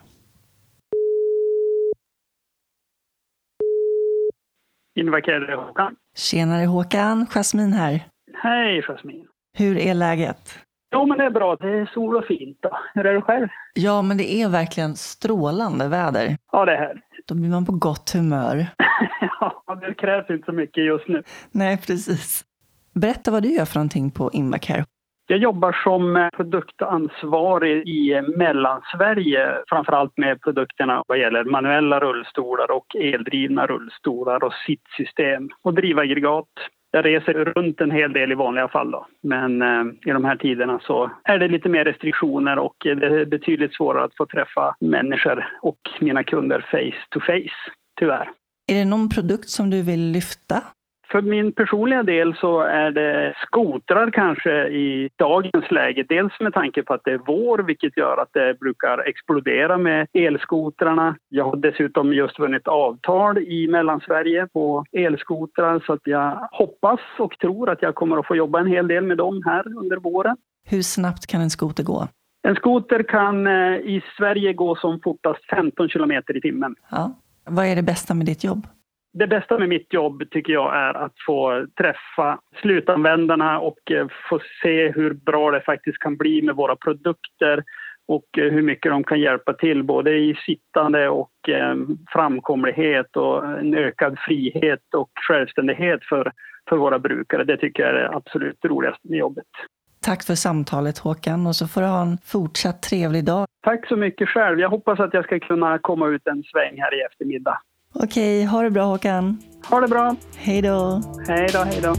Invacare Håkan. Tjenare Håkan, Jasmin här. Hej Jasmin. Hur är läget? Jo men det är bra, det är sol och fint. Då. Hur är det själv? Ja men det är verkligen strålande väder. Ja det är härligt. Då blir man på gott humör. ja, det krävs inte så mycket just nu. Nej, precis. Berätta vad du gör för någonting på Invacare. Jag jobbar som eh, produktansvarig i eh, Mellansverige, framförallt med produkterna vad gäller manuella rullstolar och eldrivna rullstolar och sittsystem och drivaggregat. Jag reser runt en hel del i vanliga fall då. men eh, i de här tiderna så är det lite mer restriktioner och det är betydligt svårare att få träffa människor och mina kunder face to face, tyvärr. Är det någon produkt som du vill lyfta? För min personliga del så är det skotrar kanske i dagens läge. Dels med tanke på att det är vår, vilket gör att det brukar explodera med elskotrarna. Jag har dessutom just vunnit avtal i Mellansverige på elskotrar så att jag hoppas och tror att jag kommer att få jobba en hel del med dem här under våren. Hur snabbt kan en skoter gå? En skoter kan eh, i Sverige gå som fortast 15 kilometer i timmen. Ja. Vad är det bästa med ditt jobb? Det bästa med mitt jobb tycker jag är att få träffa slutanvändarna och eh, få se hur bra det faktiskt kan bli med våra produkter och eh, hur mycket de kan hjälpa till både i sittande och framkomlighet och en ökad frihet och självständighet för, för våra brukare. Det tycker jag är det absolut roligaste med jobbet. Tack för samtalet Håkan och så får du ha en fortsatt trevlig dag. Tack så mycket själv. Jag hoppas att jag ska kunna komma ut en sväng här i eftermiddag. Okej, ha det bra Håkan. Ha det bra. Hej då. Hej då, hej då.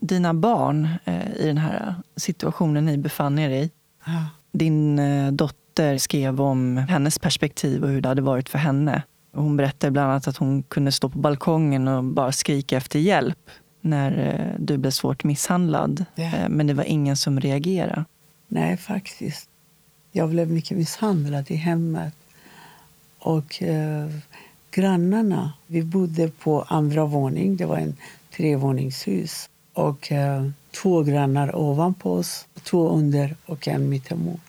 Dina barn eh, i den här situationen ni befann er i. Ja. Din eh, dotter skrev om hennes perspektiv och hur det hade varit för henne. Hon berättade bland annat att hon kunde stå på balkongen och bara skrika efter hjälp när eh, du blev svårt misshandlad. Ja. Men det var ingen som reagerade. Nej, faktiskt. Jag blev mycket misshandlad i hemmet. Och eh, grannarna, vi bodde på andra våning. Det var en trevåningshus. Och eh, två grannar ovanpå oss, två under och en mittemot.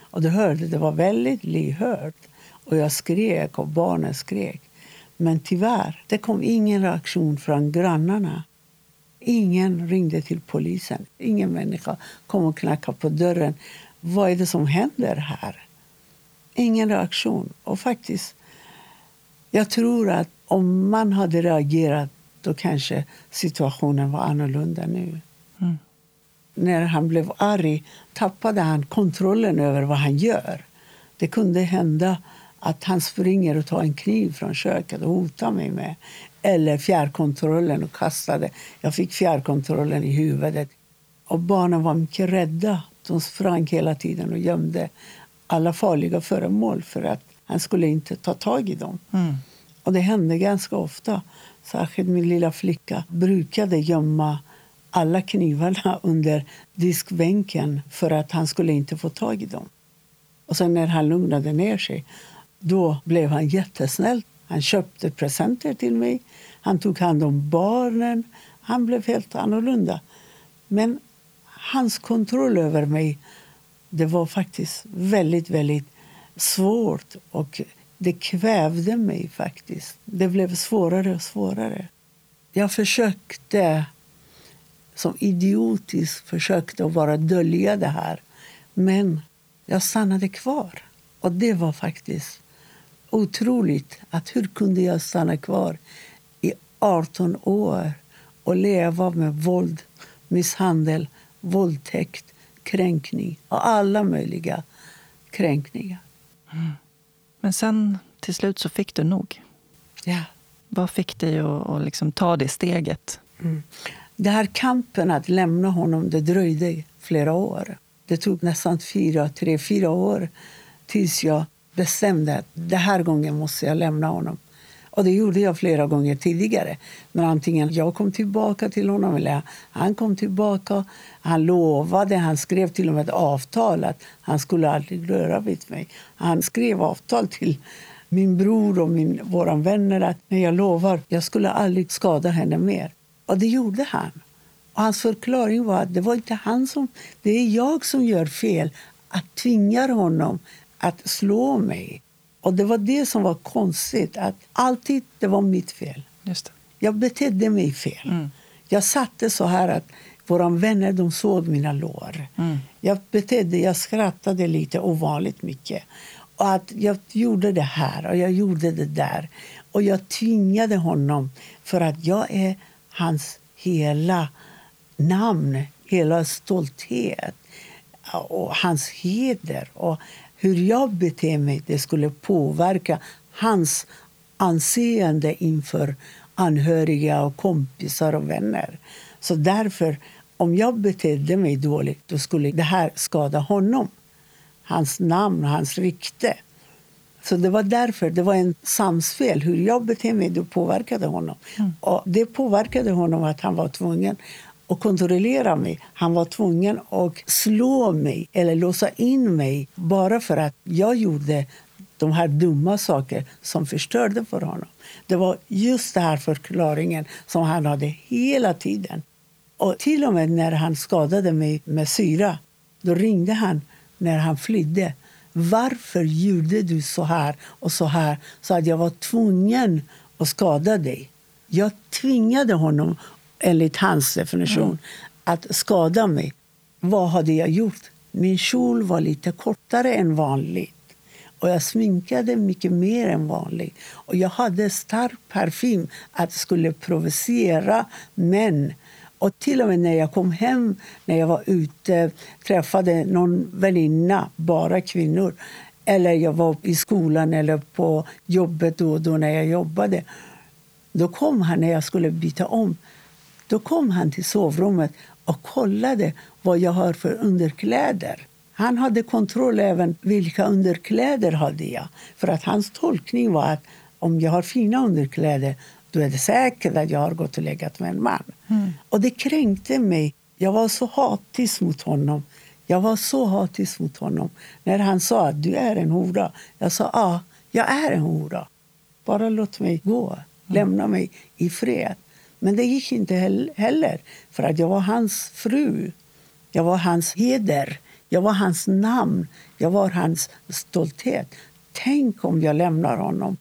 Och du hörde, det var väldigt lyhört. Och jag skrek och barnen skrek. Men tyvärr, det kom ingen reaktion från grannarna. Ingen ringde till polisen. Ingen människa kom och knackade på dörren. Vad är det som händer här? Ingen reaktion. Och faktiskt, jag tror att om man hade reagerat då kanske situationen var annorlunda nu. Mm. När han blev arg tappade han kontrollen över vad han gör. Det kunde hända att han springer och tar en kniv från köket och hotar mig med. Eller fjärrkontrollen och kastade. Jag fick fjärrkontrollen i huvudet. Och barnen var mycket rädda. De sprang hela tiden och gömde alla farliga föremål för att han skulle inte ta tag i dem. Mm. Och det hände ganska ofta. Särskilt min lilla flicka brukade gömma alla knivarna under diskbänken för att han skulle inte få tag i dem. Och sen när han lugnade ner sig då blev han jättesnäll. Han köpte presenter till mig. Han tog hand om barnen. Han blev helt annorlunda. Men hans kontroll över mig det var faktiskt väldigt, väldigt svårt. Och det kvävde mig faktiskt. Det blev svårare och svårare. Jag försökte, som idiotiskt försökte att bara dölja det här. Men jag stannade kvar. Och det var faktiskt otroligt. att Hur kunde jag stanna kvar i 18 år och leva med våld, misshandel, våldtäkt, kränkning och alla möjliga kränkningar. Mm. Men sen till slut så fick du nog. Ja. Vad fick dig att, att liksom ta det steget? Mm. Den här kampen att lämna honom det dröjde flera år. Det tog nästan fyra, tre, fyra år tills jag bestämde att den här gången måste jag lämna honom. Och det gjorde jag flera gånger tidigare. Men antingen jag kom tillbaka till honom eller han kom tillbaka. Han lovade, han skrev till och med ett avtal att han skulle aldrig röra vid mig. Han skrev avtal till min bror och min, våra vänner att jag lovar, jag skulle aldrig skada henne mer. Och det gjorde han. Och hans förklaring var att det var inte han som, det är jag som gör fel. Att tvingar honom att slå mig. Och Det var det som var konstigt. att Alltid det var mitt fel. Just det. Jag betedde mig fel. Mm. Jag satte så här att våra vänner de såg mina lår. Mm. Jag betedde, jag skrattade lite ovanligt mycket. Och att Jag gjorde det här och jag gjorde det där. Och jag tvingade honom för att jag är hans hela namn, hela stolthet och hans heder. Och hur jag beter mig det skulle påverka hans anseende inför anhöriga, och kompisar och vänner. Så därför, om jag betedde mig dåligt då skulle det här skada honom. Hans namn, hans rykte. Så det var därför, det var en samspel. Hur jag betedde mig det påverkade honom. Mm. Och det påverkade honom att han var tvungen och kontrollera mig. Han var tvungen att slå mig eller låsa in mig bara för att jag gjorde de här dumma saker som förstörde för honom. Det var just den här förklaringen som han hade hela tiden. Och till och med när han skadade mig med syra, då ringde han när han flydde. Varför gjorde du så här och så här så att jag var tvungen att skada dig? Jag tvingade honom, enligt hans definition, mm. att skada mig. Vad hade jag gjort? Min kjol var lite kortare än vanligt. Och jag sminkade mycket mer än vanligt. Och jag hade stark parfym att skulle provocera män. Och till och med när jag kom hem, när jag var ute träffade någon väninna, bara kvinnor eller jag var i skolan eller på jobbet då, då när jag jobbade. Då kom han när jag skulle byta om. Då kom han till sovrummet och kollade vad jag har för underkläder. Han hade kontroll även vilka underkläder hade jag. För att hans tolkning var att om jag har fina underkläder då är det säkert att jag har gått och legat med en man. Mm. Och det kränkte mig. Jag var så hatisk mot honom. Jag var så hatisk mot honom när han sa att du är en hora. Jag sa ja, jag är en hora. Bara låt mig gå. Mm. Lämna mig i fred. Men det gick inte heller, för att jag var hans fru. Jag var hans heder. Jag var hans namn. Jag var hans stolthet. Tänk om jag lämnar honom.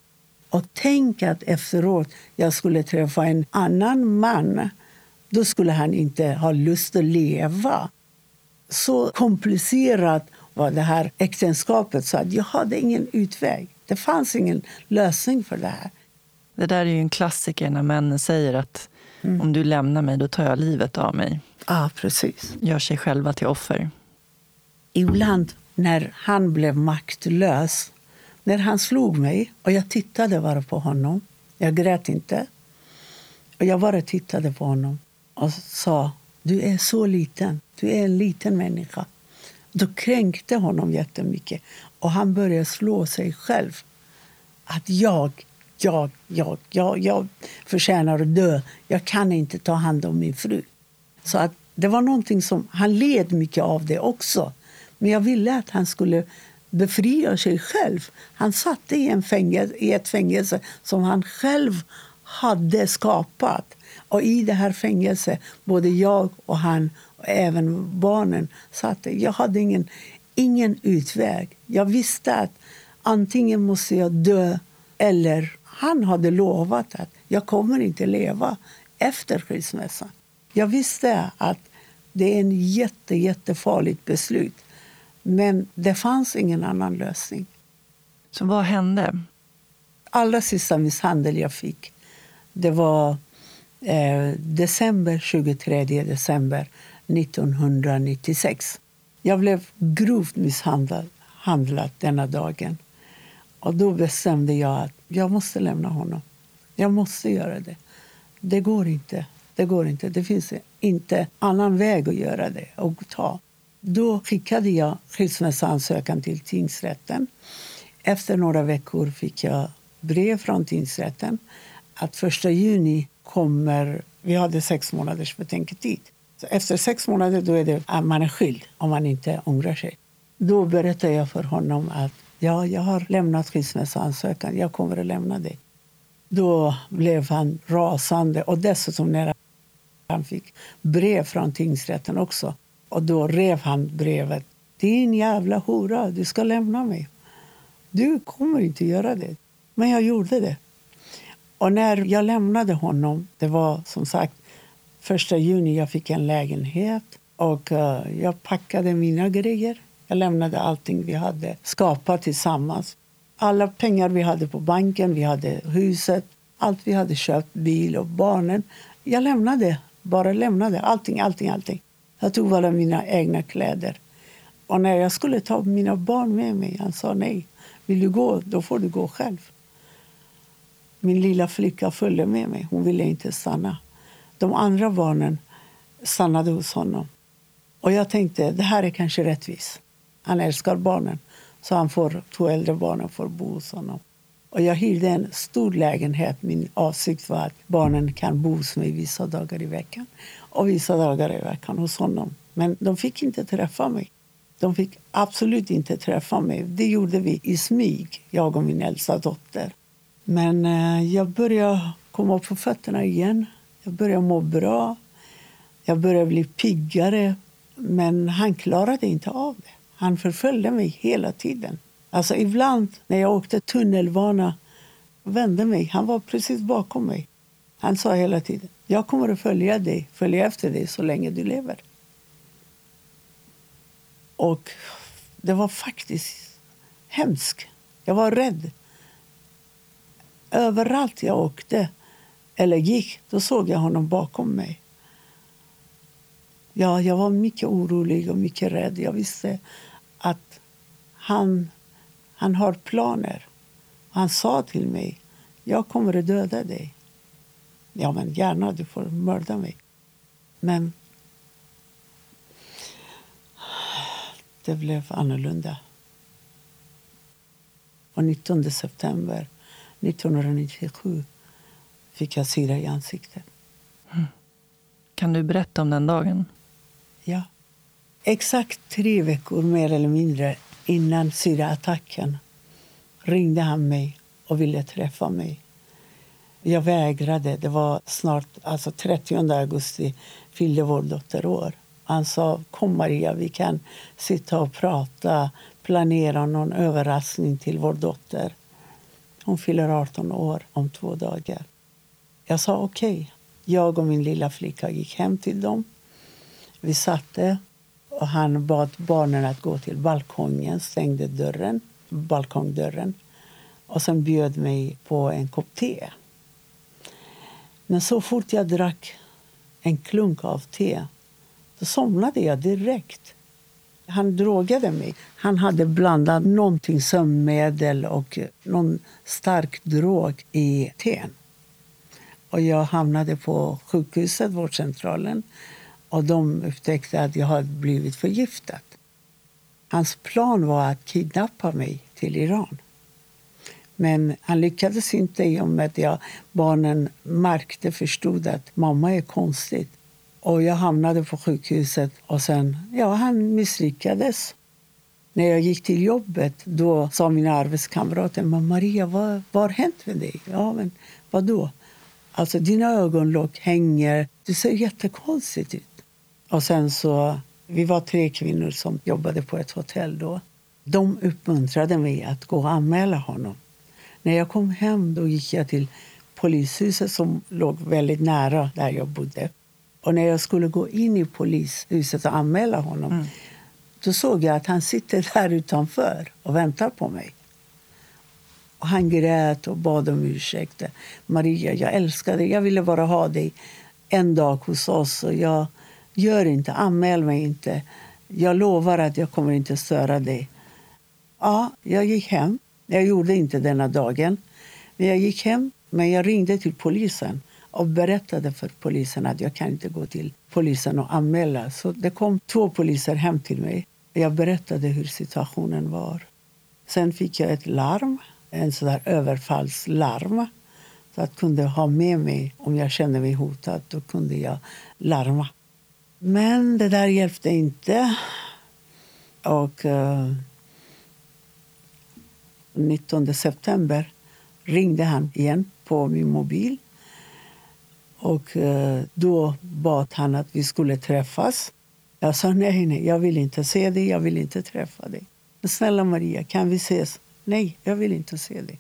Och tänk att efteråt jag skulle träffa en annan man. Då skulle han inte ha lust att leva. Så komplicerat var det här äktenskapet så att jag hade ingen utväg. Det fanns ingen lösning för det här. Det där är ju en klassiker när männen säger att mm. om du lämnar mig, då tar jag livet av mig. Ja, precis. Gör sig själva till offer. Ibland när han blev maktlös, när han slog mig och jag tittade bara på honom. Jag grät inte. Och jag bara tittade på honom och sa du är så liten. Du är en liten människa. Då kränkte honom jättemycket. Och han började slå sig själv. Att jag, jag, jag, jag, jag förtjänar att dö. Jag kan inte ta hand om min fru. Så att det var någonting som, han led mycket av det också. Men jag ville att han skulle befria sig själv. Han satt i, en fängelse, i ett fängelse som han själv hade skapat. Och i det här fängelset, både jag och han och även barnen satt. Jag hade ingen, ingen utväg. Jag visste att antingen måste jag dö eller han hade lovat att jag kommer inte leva efter skilsmässan. Jag visste att det är en jätte, jättefarligt beslut. Men det fanns ingen annan lösning. Så vad hände? Allra sista misshandel jag fick det var eh, december 23 december 1996. Jag blev grovt misshandlad denna dagen. Och då bestämde jag att jag måste lämna honom. Jag måste göra det. Det går inte. Det går inte. Det finns inte annan väg att göra det och ta. Då skickade jag skilsmässoansökan till tingsrätten. Efter några veckor fick jag brev från tingsrätten att 1 juni kommer... Vi hade sex månaders betänketid. Så efter sex månader då är det man är skild om man inte ångrar sig. Då berättade jag för honom att ja, jag har lämnat skilsmässoansökan. Jag kommer att lämna dig. Då blev han rasande. Och dessutom när han fick brev från tingsrätten också. Och då rev han brevet. Din jävla hora, du ska lämna mig. Du kommer inte göra det. Men jag gjorde det. Och när jag lämnade honom, det var som sagt första juni jag fick en lägenhet och eh, jag packade mina grejer. Jag lämnade allting vi hade skapat tillsammans. Alla pengar vi hade på banken, vi hade huset, allt vi hade köpt, bil och barnen. Jag lämnade, bara lämnade allting, allting, allting. Jag tog bara mina egna kläder. Och när jag skulle ta mina barn med mig, han sa nej. Vill du gå, då får du gå själv. Min lilla flicka följde med mig. Hon ville inte stanna. De andra barnen stannade hos honom. Och jag tänkte, det här är kanske rättvist. Han älskar barnen. Så han får, två äldre barnen får bo hos honom. Och jag hyrde en stor lägenhet. Min avsikt var att barnen kan bo hos mig vissa dagar i veckan och vissa dagar i veckan hos honom. Men de fick inte träffa mig. De fick absolut inte träffa mig. Det gjorde vi i smyg, jag och min äldsta dotter. Men eh, jag började komma upp på fötterna igen. Jag började må bra. Jag började bli piggare. Men han klarade inte av det. Han förföljde mig hela tiden. Alltså ibland när jag åkte tunnelbana vände mig. Han var precis bakom mig. Han sa hela tiden jag kommer att följa dig, följa efter dig så länge du lever. Och det var faktiskt hemskt. Jag var rädd. Överallt jag åkte eller gick, då såg jag honom bakom mig. Ja, jag var mycket orolig och mycket rädd. Jag visste att han, han har planer. Han sa till mig, jag kommer att döda dig. Ja, men gärna, du får mörda mig. Men det blev annorlunda. Och 19 september 1997 fick jag syra i ansiktet. Mm. Kan du berätta om den dagen? Ja. Exakt tre veckor mer eller mindre innan syraattacken ringde han mig och ville träffa mig. Jag vägrade. Det var snart, alltså 30 augusti fyllde vår dotter år. Han sa kom Maria, vi kan sitta och prata, planera någon överraskning till vår dotter. Hon fyller 18 år om två dagar. Jag sa okej. Okay. Jag och min lilla flicka gick hem till dem. Vi satte och han bad barnen att gå till balkongen, stängde dörren, balkongdörren och sen bjöd mig på en kopp te. Men så fort jag drack en klunk av te så somnade jag direkt. Han drogade mig. Han hade blandat någonting sömnmedel och någon stark drog i teen. Och jag hamnade på sjukhuset, vårdcentralen och de upptäckte att jag hade blivit förgiftad. Hans plan var att kidnappa mig till Iran. Men han lyckades inte i och med att jag, barnen märkte, förstod att mamma är konstig. Och jag hamnade på sjukhuset och sen, ja, han misslyckades. När jag gick till jobbet då sa mina arbetskamrater, men Maria, vad, vad har hänt med dig? Ja, men vadå? Alltså dina ögonlock hänger, du ser jättekonstigt ut. Och sen så, vi var tre kvinnor som jobbade på ett hotell då. De uppmuntrade mig att gå och anmäla honom. När jag kom hem då gick jag till polishuset som låg väldigt nära där jag bodde. Och när jag skulle gå in i polishuset och anmäla honom mm. då såg jag att han sitter där utanför och väntar på mig. Och han grät och bad om ursäkt. Maria, jag älskar dig. Jag ville bara ha dig en dag hos oss. Och jag Gör inte, anmäl mig inte. Jag lovar att jag kommer inte störa dig. Ja, jag gick hem. Jag gjorde inte denna dagen. Men jag gick hem, men jag ringde till polisen och berättade för polisen att jag kan inte gå till polisen och anmäla. Så det kom två poliser hem till mig. Jag berättade hur situationen var. Sen fick jag ett larm, en sån överfallslarm. Så att kunde ha med mig, om jag kände mig hotad, då kunde jag larma. Men det där hjälpte inte. Och eh, uh, 19 september ringde han igen på min mobil. Och uh, Då bad han att vi skulle träffas. Jag sa nej, nej, jag vill inte se dig, jag vill inte träffa dig. Men snälla Maria, kan vi ses? Nej, jag vill inte se dig.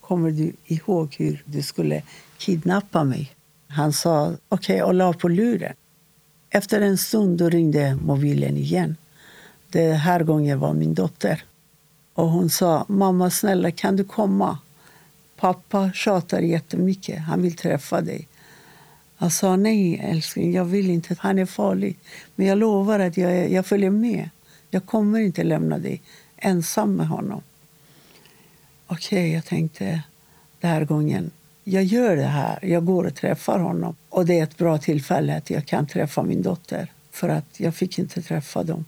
Kommer du ihåg hur du skulle kidnappa mig? Han sa okej okay, och la på luren. Efter en stund då ringde mobilen igen. Den här gången var min dotter. Och Hon sa mamma snälla kan du komma. Pappa tjatar jättemycket. Han vill träffa dig. Jag sa nej älskling, jag vill inte. Han är farlig. Men jag lovar att jag, jag följer med. Jag kommer inte lämna dig ensam med honom. Okej, okay, jag tänkte den här gången jag gör det här. Jag går och träffar honom. Och det är ett bra tillfälle att jag kan träffa min dotter. För att jag fick inte träffa dem.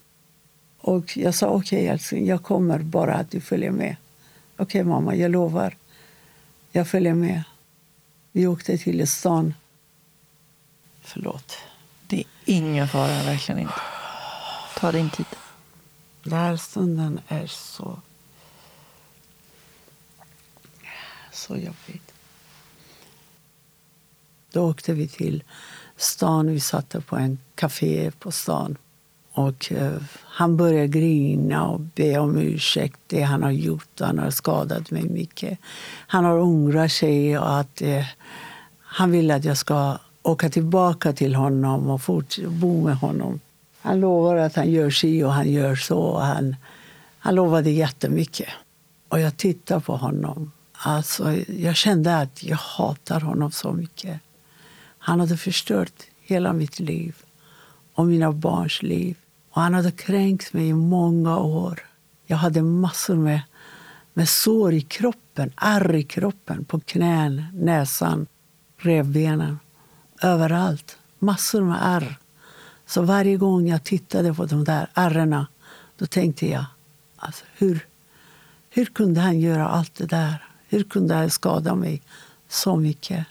Och jag sa okej okay, älskling, jag kommer bara att du följer med. Okej okay, mamma, jag lovar. Jag följer med. Vi åkte till stan. Förlåt. Det är ingen fara, verkligen inte. Ta din tid. Den här stunden är så... Så jobbigt. Då åkte vi till stan. Vi satt på en café på stan. Och eh, Han började grina och be om ursäkt. Det han har gjort. Han har skadat mig mycket. Han har ångrat sig och att eh, han vill att jag ska åka tillbaka till honom och bo med honom. Han lovar att han gör si och han gör så. Han, han lovade jättemycket. Och jag tittade på honom. Alltså, jag kände att jag hatar honom så mycket. Han hade förstört hela mitt liv och mina barns liv. Och han hade kränkt mig i många år. Jag hade massor med, med sår i kroppen, ärr i kroppen, på knän, näsan, revbenen. Överallt. Massor med ärr. Så varje gång jag tittade på de där ärrena då tänkte jag, alltså, hur, hur kunde han göra allt det där? Hur kunde han skada mig så mycket?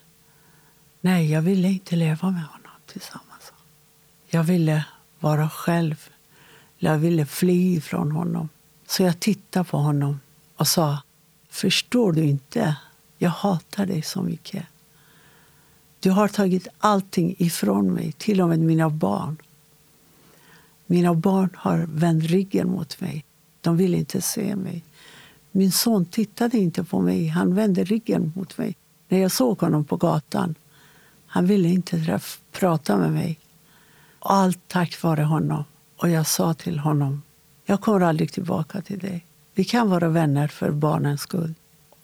Nej, jag ville inte leva med honom tillsammans. Jag ville vara själv. Jag ville fly från honom. Så jag tittade på honom och sa, förstår du inte? Jag hatar dig så mycket. Du har tagit allting ifrån mig, till och med mina barn. Mina barn har vänt ryggen mot mig. De vill inte se mig. Min son tittade inte på mig. Han vände ryggen mot mig när jag såg honom på gatan. Han ville inte träff, prata med mig. Allt tack vare honom. Och jag sa till honom, jag kommer aldrig tillbaka till dig. Vi kan vara vänner för barnens skull.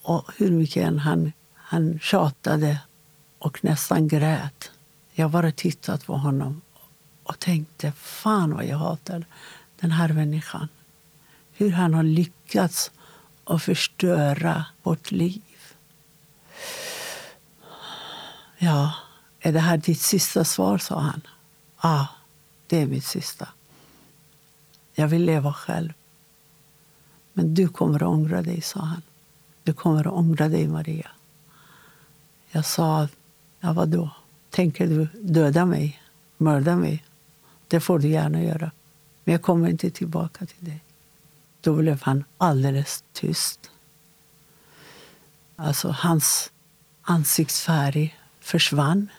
Och hur mycket än han, han tjatade och nästan grät. Jag bara tittade på honom och tänkte, fan vad jag hatar den här människan. Hur han har lyckats att förstöra vårt liv. Ja, är det här ditt sista svar, sa han. Ja, det är mitt sista. Jag vill leva själv. Men du kommer att ångra dig, sa han. Du kommer att ångra dig, Maria. Jag sa, ja vadå? Tänker du döda mig? Mörda mig? Det får du gärna göra. Men jag kommer inte tillbaka till dig. Då blev han alldeles tyst. Alltså, hans ansiktsfärg försvann.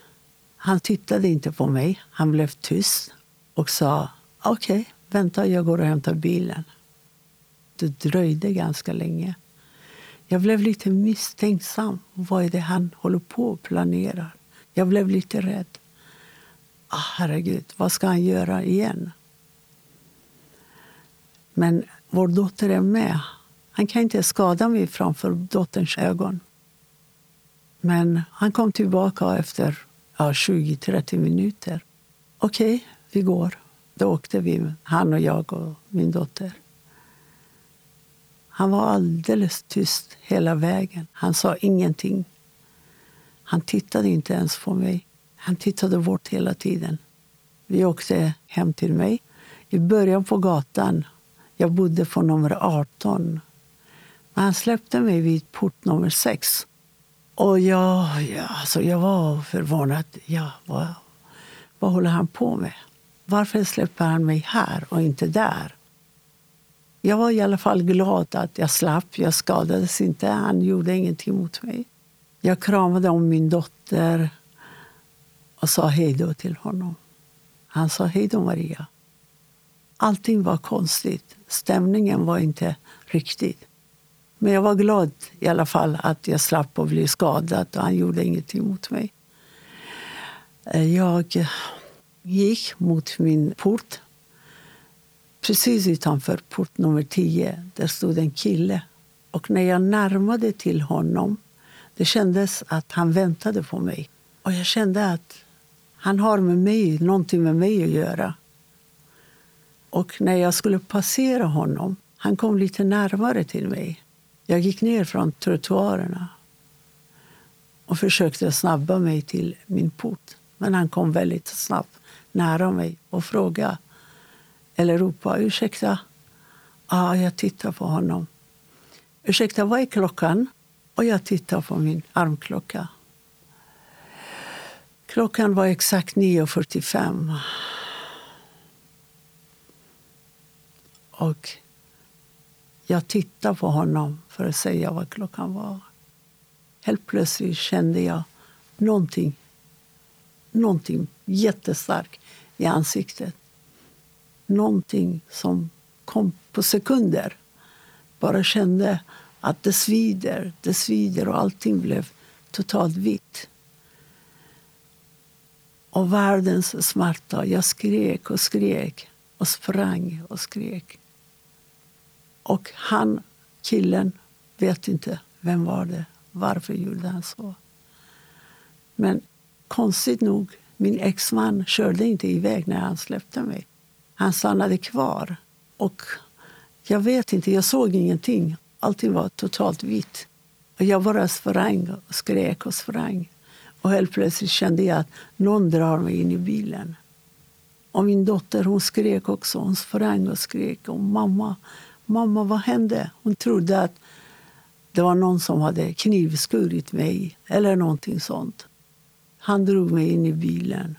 Han tittade inte på mig. Han blev tyst och sa okej, okay, vänta, jag går och hämtar bilen. Det dröjde ganska länge. Jag blev lite misstänksam. Vad är det han håller på och planerar? Jag blev lite rädd. Ah, herregud, vad ska han göra igen? Men vår dotter är med. Han kan inte skada mig framför dotterns ögon. Men han kom tillbaka efter ja, 20-30 minuter. Okej, okay, vi går. Då åkte vi, han och jag och min dotter. Han var alldeles tyst hela vägen. Han sa ingenting. Han tittade inte ens på mig. Han tittade bort hela tiden. Vi åkte hem till mig. I början på gatan, jag bodde på nummer 18. Men han släppte mig vid port nummer 6. Och jag, ja, alltså jag var förvånad. Ja, vad, vad håller han på med? Varför släpper han mig här och inte där? Jag var i alla fall glad att jag slapp. Jag skadades inte. Han gjorde ingenting mot mig. Jag kramade om min dotter och sa hej då till honom. Han sa hej då, Maria. Allting var konstigt. Stämningen var inte riktig. Men jag var glad i alla fall att jag slapp att bli skadad och han gjorde ingenting mot mig. Eh, jag gick mot min port. Precis utanför port nummer 10 där stod en kille. Och när jag närmade till honom det kändes att han väntade på mig. Och jag kände att han har med mig, någonting med mig att göra. Och när jag skulle passera honom, han kom lite närmare till mig. Jag gick ner från trottoarerna och försökte snabba mig till min port. Men han kom väldigt snabbt nära mig och frågade, eller ropade ursäkta, Ja, jag tittar på honom. Ursäkta, vad är klockan? Och jag tittar på min armklocka. Klockan var exakt 9.45. Och jag tittade på honom för att säga vad klockan var. Helt plötsligt kände jag någonting, någonting jättestarkt i ansiktet. Någonting som kom på sekunder. Bara kände att det svider, det svider och allting blev totalt vitt. Och världens smärta. Jag skrek och skrek och sprang och skrek. Och han, killen, vet inte vem var det Varför gjorde han så? Men konstigt nog, min exman körde inte iväg när han släppte mig. Han stannade kvar. Och jag vet inte, jag såg ingenting. Allting var totalt vitt. Och jag bara sprang och skrek och sprang. Och helt plötsligt kände jag att någon drar mig in i bilen. Och min dotter hon skrek också. Hon sprang och skrek. Och mamma, mamma, vad hände? Hon trodde att det var någon som hade knivskurit mig eller någonting sånt. Han drog mig in i bilen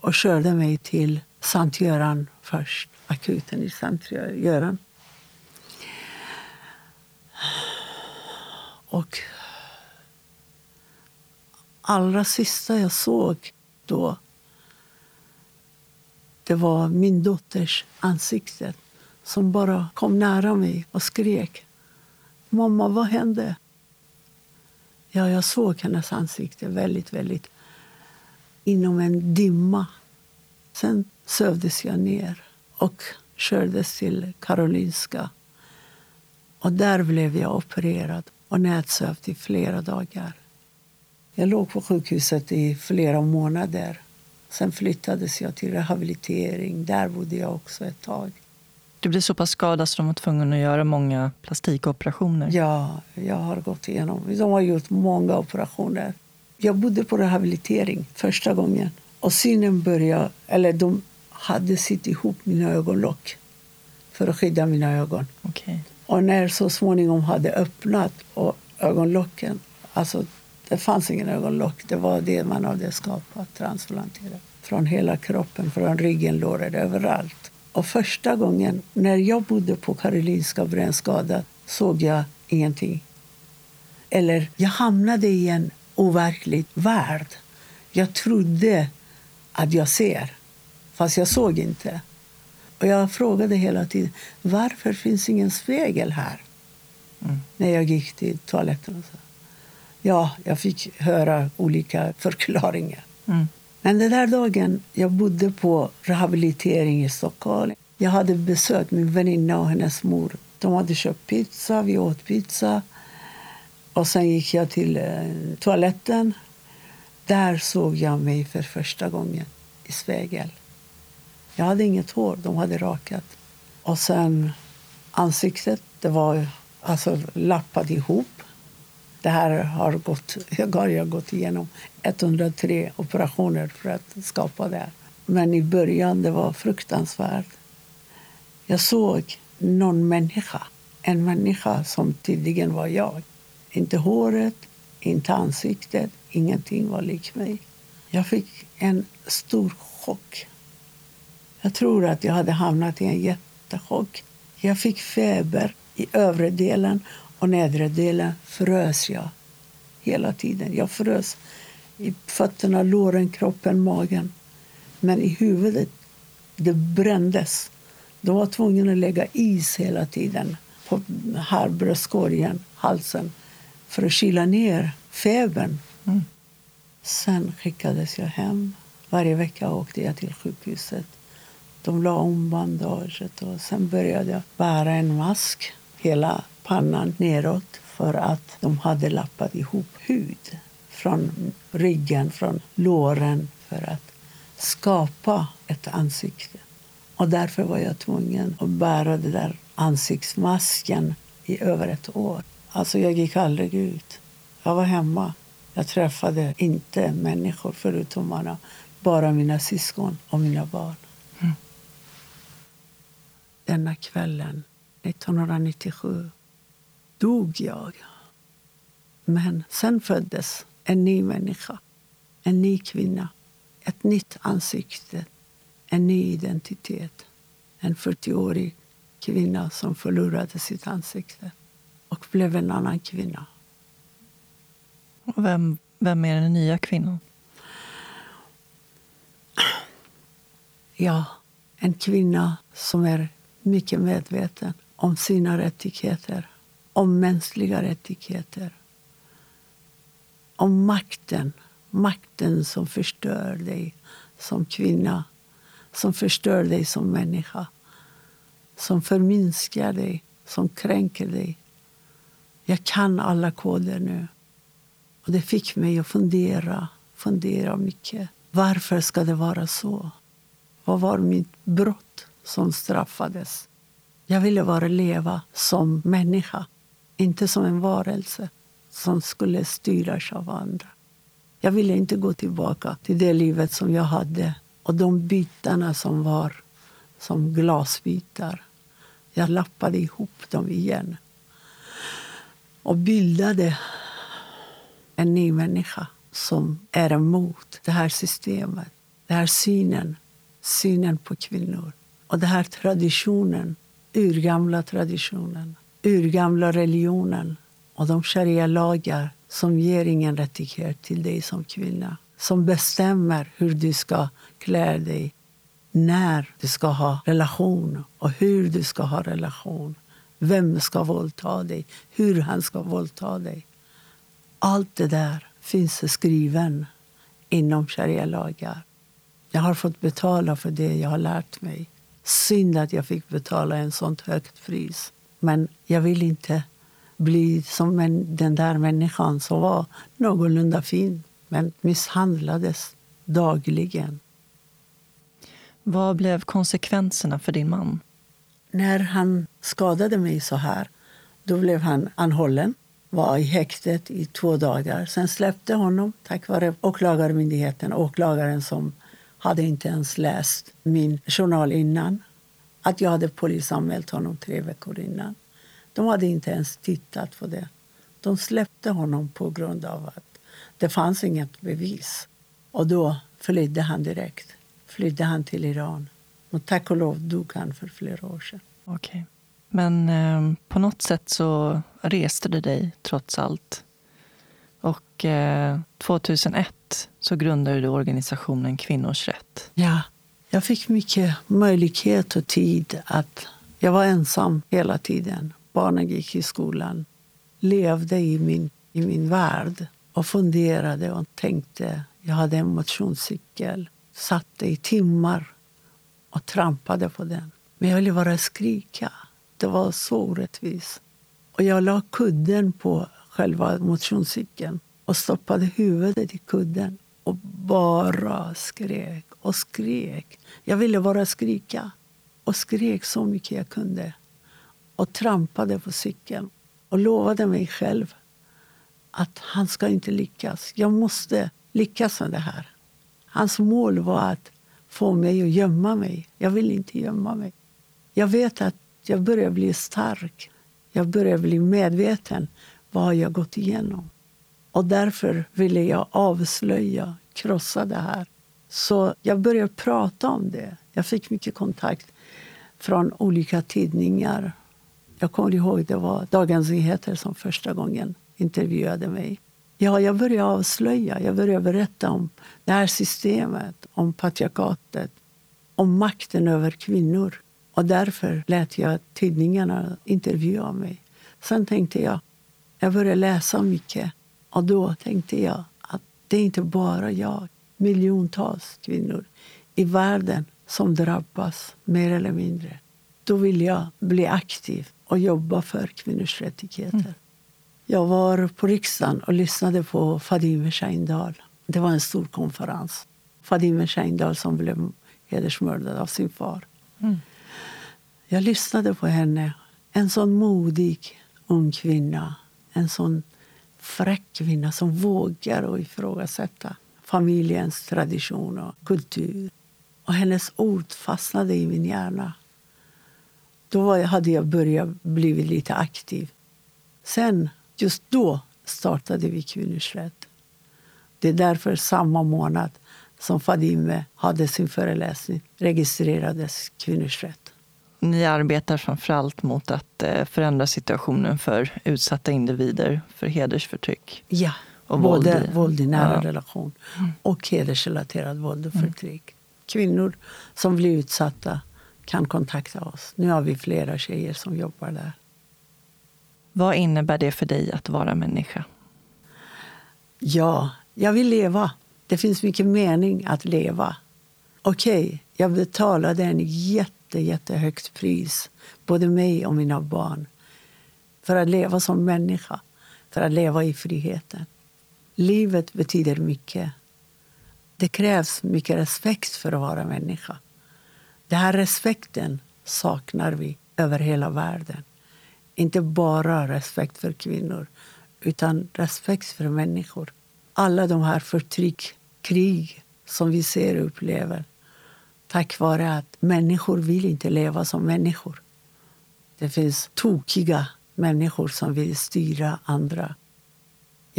och körde mig till Sankt Göran först. Akuten i Sankt Göran. Och allra sista jag såg då det var min dotters ansikte som bara kom nära mig och skrek. Mamma, vad hände? Ja, jag såg hennes ansikte väldigt, väldigt inom en dimma. Sen sövdes jag ner och kördes till Karolinska. Och där blev jag opererad och nätsövd i flera dagar. Jag låg på sjukhuset i flera månader. Sen flyttades jag till rehabilitering. Där bodde jag också ett tag. Du blev så pass skadad så de var tvungna att göra många plastikoperationer. Ja, jag har gått igenom. De har gjort många operationer. Jag bodde på rehabilitering första gången. Och synen började, eller de hade sytt ihop mina ögonlock för att skydda mina ögon. Okay. Och när så småningom hade öppnat och ögonlocken, alltså det fanns ingen ögonlock, det var det man hade skapat, transplanterat. Från hela kroppen, från ryggen, låret, överallt. Och första gången när jag bodde på Karolinska brännskada såg jag ingenting. Eller jag hamnade i en overklig värld. Jag trodde att jag ser, fast jag såg inte. Och Jag frågade hela tiden varför finns ingen spegel här. Mm. När jag gick till toaletten. så. Ja, jag fick höra olika förklaringar. Mm. Men den där dagen jag bodde på rehabilitering i Stockholm. Jag hade besökt min väninna och hennes mor. De hade köpt pizza, vi åt pizza. Och sen gick jag till eh, toaletten. Där såg jag mig för första gången i spegel. Jag hade inget hår, de hade rakat. Och sen ansiktet, det var alltså lappat ihop. Det här har gått, jag har gått igenom 103 operationer för att skapa det. Men i början det var fruktansvärt. Jag såg någon människa, en människa som tydligen var jag. Inte håret, inte ansiktet, ingenting var lik mig. Jag fick en stor chock. Jag tror att jag hade hamnat i en jättechock. Jag fick feber i övre delen och nedre delen frös jag hela tiden. Jag frös i fötterna, låren, kroppen, magen. Men i huvudet, det brändes. De var tvungna att lägga is hela tiden på här bröstkorgen, halsen för att kyla ner febern. Mm. Sen skickades jag hem. Varje vecka åkte jag till sjukhuset. De la om bandaget och sen började jag bära en mask hela pannan neråt för att de hade lappat ihop hud från ryggen, från låren för att skapa ett ansikte. Och därför var jag tvungen att bära den där ansiktsmasken i över ett år. Alltså jag gick aldrig ut. Jag var hemma. Jag träffade inte människor förutom mina, bara mina syskon och mina barn. Mm. Denna kvällen 1997 dog jag. Men sen föddes en ny människa, en ny kvinna, ett nytt ansikte, en ny identitet. En 40-årig kvinna som förlorade sitt ansikte och blev en annan kvinna. Och vem, vem är den nya kvinnan? Ja, en kvinna som är mycket medveten om sina rättigheter, om mänskliga rättigheter. Om makten, makten som förstör dig som kvinna, som förstör dig som människa som förminskar dig, som kränker dig. Jag kan alla koder nu. Och Det fick mig att fundera, fundera mycket. Varför ska det vara så? Vad var mitt brott som straffades? Jag ville bara leva som människa, inte som en varelse som skulle styras av andra. Jag ville inte gå tillbaka till det livet som jag hade och de bitarna som var som glasbitar. Jag lappade ihop dem igen och bildade en ny människa som är emot det här systemet, den här synen, synen på kvinnor. Och den här traditionen, urgamla traditionen, urgamla religionen och de sharia-lagar som ger ingen rättighet till dig som kvinna. Som bestämmer hur du ska klä dig, när du ska ha relation och hur du ska ha relation. Vem ska våldta dig, hur han ska våldta dig. Allt det där finns skriven inom sharia-lagar. Jag har fått betala för det jag har lärt mig. Synd att jag fick betala en sånt högt pris. Men jag vill inte bli som den där människan som var någorlunda fin men misshandlades dagligen. Vad blev konsekvenserna för din man? När han skadade mig så här, då blev han anhållen. Var i häktet i två dagar. Sen släppte honom tack vare åklagarmyndigheten. Åklagaren som hade inte ens läst min journal innan. Att jag hade polisanmält honom tre veckor innan. De hade inte ens tittat på det. De släppte honom på grund av att det fanns inget bevis. Och då flydde han direkt flydde han till Iran. Och tack och lov dog han för flera år sedan. Okay. Men eh, på något sätt så reste du dig trots allt. Och eh, 2001 så grundade du organisationen Kvinnors rätt. Ja, jag fick mycket möjlighet och tid att... Jag var ensam hela tiden. Barnen gick i skolan. Levde i min, i min värld och funderade och tänkte. Jag hade en motionscykel satt i timmar och trampade på den. Men jag ville bara skrika. Det var så orättvist. Och jag la kudden på själva motionscykeln och stoppade huvudet i kudden och bara skrek och skrek. Jag ville bara skrika och skrek så mycket jag kunde och trampade på cykeln och lovade mig själv att han ska inte lyckas. Jag måste lyckas med det här. Hans mål var att få mig att gömma mig. Jag vill inte gömma mig. Jag vet att jag börjar bli stark. Jag börjar bli medveten vad jag gått igenom. Och därför ville jag avslöja, krossa det här. Så jag började prata om det. Jag fick mycket kontakt från olika tidningar. Jag kommer ihåg det var Dagens Nyheter som första gången intervjuade mig. Ja, jag började avslöja, jag började berätta om det här systemet, om patriarkatet, om makten över kvinnor. Och därför lät jag tidningarna intervjua mig. Sen tänkte jag, jag började läsa mycket. Och då tänkte jag att det är inte bara jag, miljontals kvinnor i världen som drabbas mer eller mindre. Då vill jag bli aktiv och jobba för kvinnors rättigheter. Mm. Jag var på riksdagen och lyssnade på Fadime Scheindal. Det var en stor konferens. Fadime Scheindal som blev hedersmördad av sin far. Mm. Jag lyssnade på henne. En sån modig ung kvinna. En sån fräck kvinna som vågar ifrågasätta familjens tradition och kultur. Och hennes ord fastnade i min hjärna. Då hade jag börjat bli lite aktiv. Sen, just då, startade vi Kvinnors rätt. Det är därför samma månad som Fadime hade sin föreläsning registrerades Kvinnors rätt. Ni arbetar framförallt mot att eh, förändra situationen för utsatta individer för hedersförtryck. Ja, och både våld i, våld i nära ja. relation och hedersrelaterat våld och förtryck. Kvinnor som blir utsatta kan kontakta oss. Nu har vi flera tjejer som jobbar där. Vad innebär det för dig att vara människa? Ja, jag vill leva. Det finns mycket mening att leva. Okej, okay, jag betalade en jätte, jättehögt pris, både mig och mina barn, för att leva som människa, för att leva i friheten. Livet betyder mycket. Det krävs mycket respekt för att vara människa. Den här respekten saknar vi över hela världen. Inte bara respekt för kvinnor, utan respekt för människor. Alla de här förtryck, krig som vi ser och upplever tack vare att människor vill inte leva som människor. Det finns tokiga människor som vill styra andra.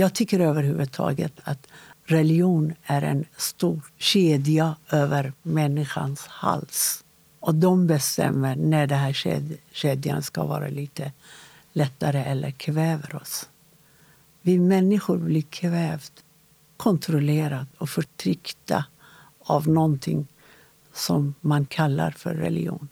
Jag tycker överhuvudtaget att religion är en stor kedja över människans hals. Och de bestämmer när den här ked kedjan ska vara lite lättare eller kväver oss. Vi människor blir kvävt, kontrollerat och förtryckta av någonting som man kallar för religion.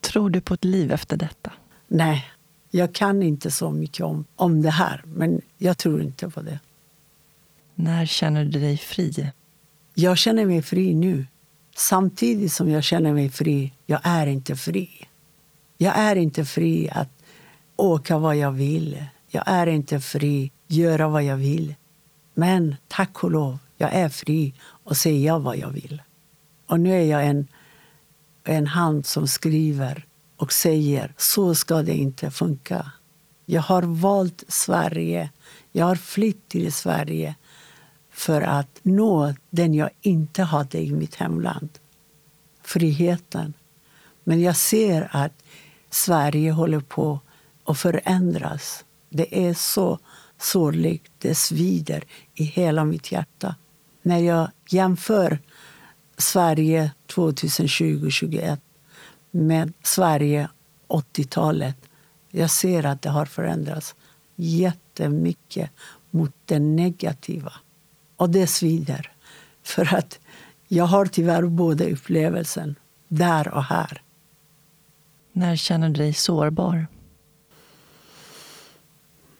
Tror du på ett liv efter detta? Nej, jag kan inte så mycket om, om det här, men jag tror inte på det. När känner du dig fri? Jag känner mig fri nu. Samtidigt som jag känner mig fri, jag är inte fri. Jag är inte fri att åka vad jag vill. Jag är inte fri att göra vad jag vill. Men tack och lov, jag är fri att säga vad jag vill. Och nu är jag en, en hand som skriver och säger så ska det inte funka. Jag har valt Sverige. Jag har flytt till Sverige för att nå den jag inte hade i mitt hemland. Friheten. Men jag ser att Sverige håller på att förändras. Det är så sorgligt. Det svider i hela mitt hjärta. När jag jämför Sverige 2020-2021 med Sverige 80-talet. Jag ser att det har förändrats jättemycket mot det negativa. Och det svider. För att jag har tyvärr både upplevelsen där och här. När känner du dig sårbar?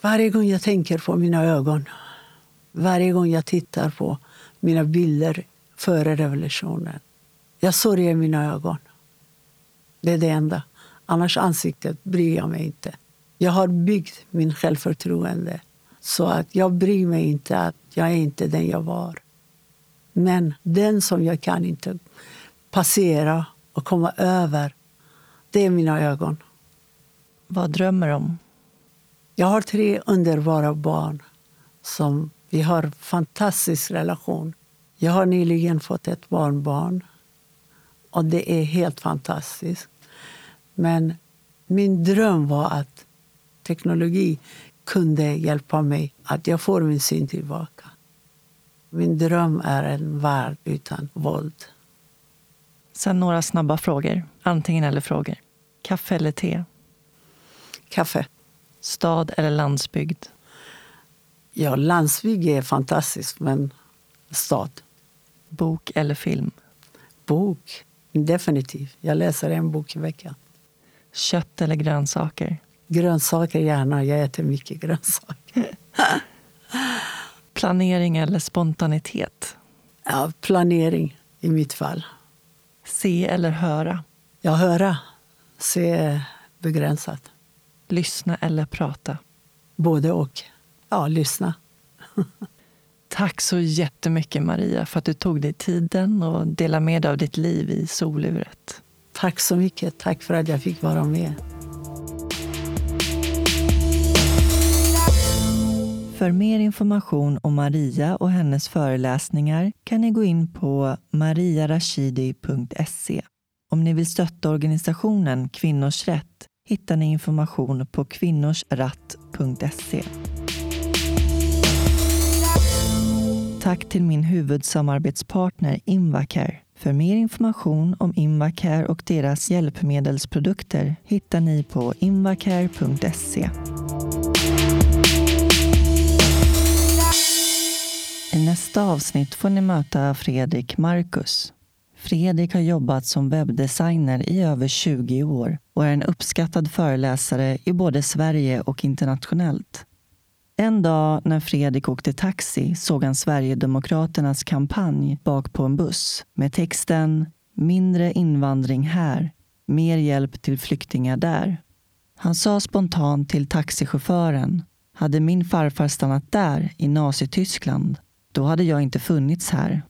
Varje gång jag tänker på mina ögon, varje gång jag tittar på mina bilder före revolutionen. Jag sörjer mina ögon. Det är det enda. Annars ansiktet bryr jag mig inte. Jag har byggt min självförtroende så att jag bryr mig inte att jag är inte den jag var. Men den som jag kan inte passera och komma över, det är mina ögon. Vad drömmer du om? Jag har tre underbara barn som vi har en fantastisk relation. Jag har nyligen fått ett barnbarn och det är helt fantastiskt. Men min dröm var att teknologi kunde hjälpa mig att jag får min syn tillbaka. Min dröm är en värld utan våld. Sen några snabba frågor. Antingen eller frågor. Kaffe eller te? Kaffe. Stad eller landsbygd? Ja, landsbygd är fantastiskt, men stad. Bok eller film? Bok. Definitivt. Jag läser en bok i veckan. Kött eller grönsaker? Grönsaker gärna. Jag äter mycket grönsaker. Planering eller spontanitet? Ja, planering i mitt fall. Se eller höra? Ja, höra. Se är begränsat. Lyssna eller prata? Både och. Ja, lyssna. Tack så jättemycket Maria för att du tog dig tiden och delade med dig av ditt liv i soluret. Tack så mycket. Tack för att jag fick vara med. För mer information om Maria och hennes föreläsningar kan ni gå in på mariarashidi.se Om ni vill stötta organisationen Kvinnors rätt hittar ni information på kvinnorsratt.se. Tack till min huvudsamarbetspartner Invacare. För mer information om Invacare och deras hjälpmedelsprodukter hittar ni på invacare.se. I nästa avsnitt får ni möta Fredrik Marcus. Fredrik har jobbat som webbdesigner i över 20 år och är en uppskattad föreläsare i både Sverige och internationellt. En dag när Fredrik åkte taxi såg han Sverigedemokraternas kampanj bak på en buss med texten “Mindre invandring här, mer hjälp till flyktingar där”. Han sa spontant till taxichauffören “Hade min farfar stannat där, i Nazityskland, då hade jag inte funnits här”.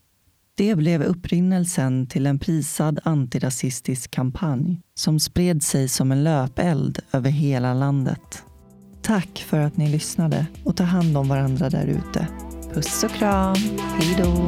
Det blev upprinnelsen till en prisad antirasistisk kampanj som spred sig som en löpeld över hela landet. Tack för att ni lyssnade och ta hand om varandra där ute. Puss och kram. Hej då.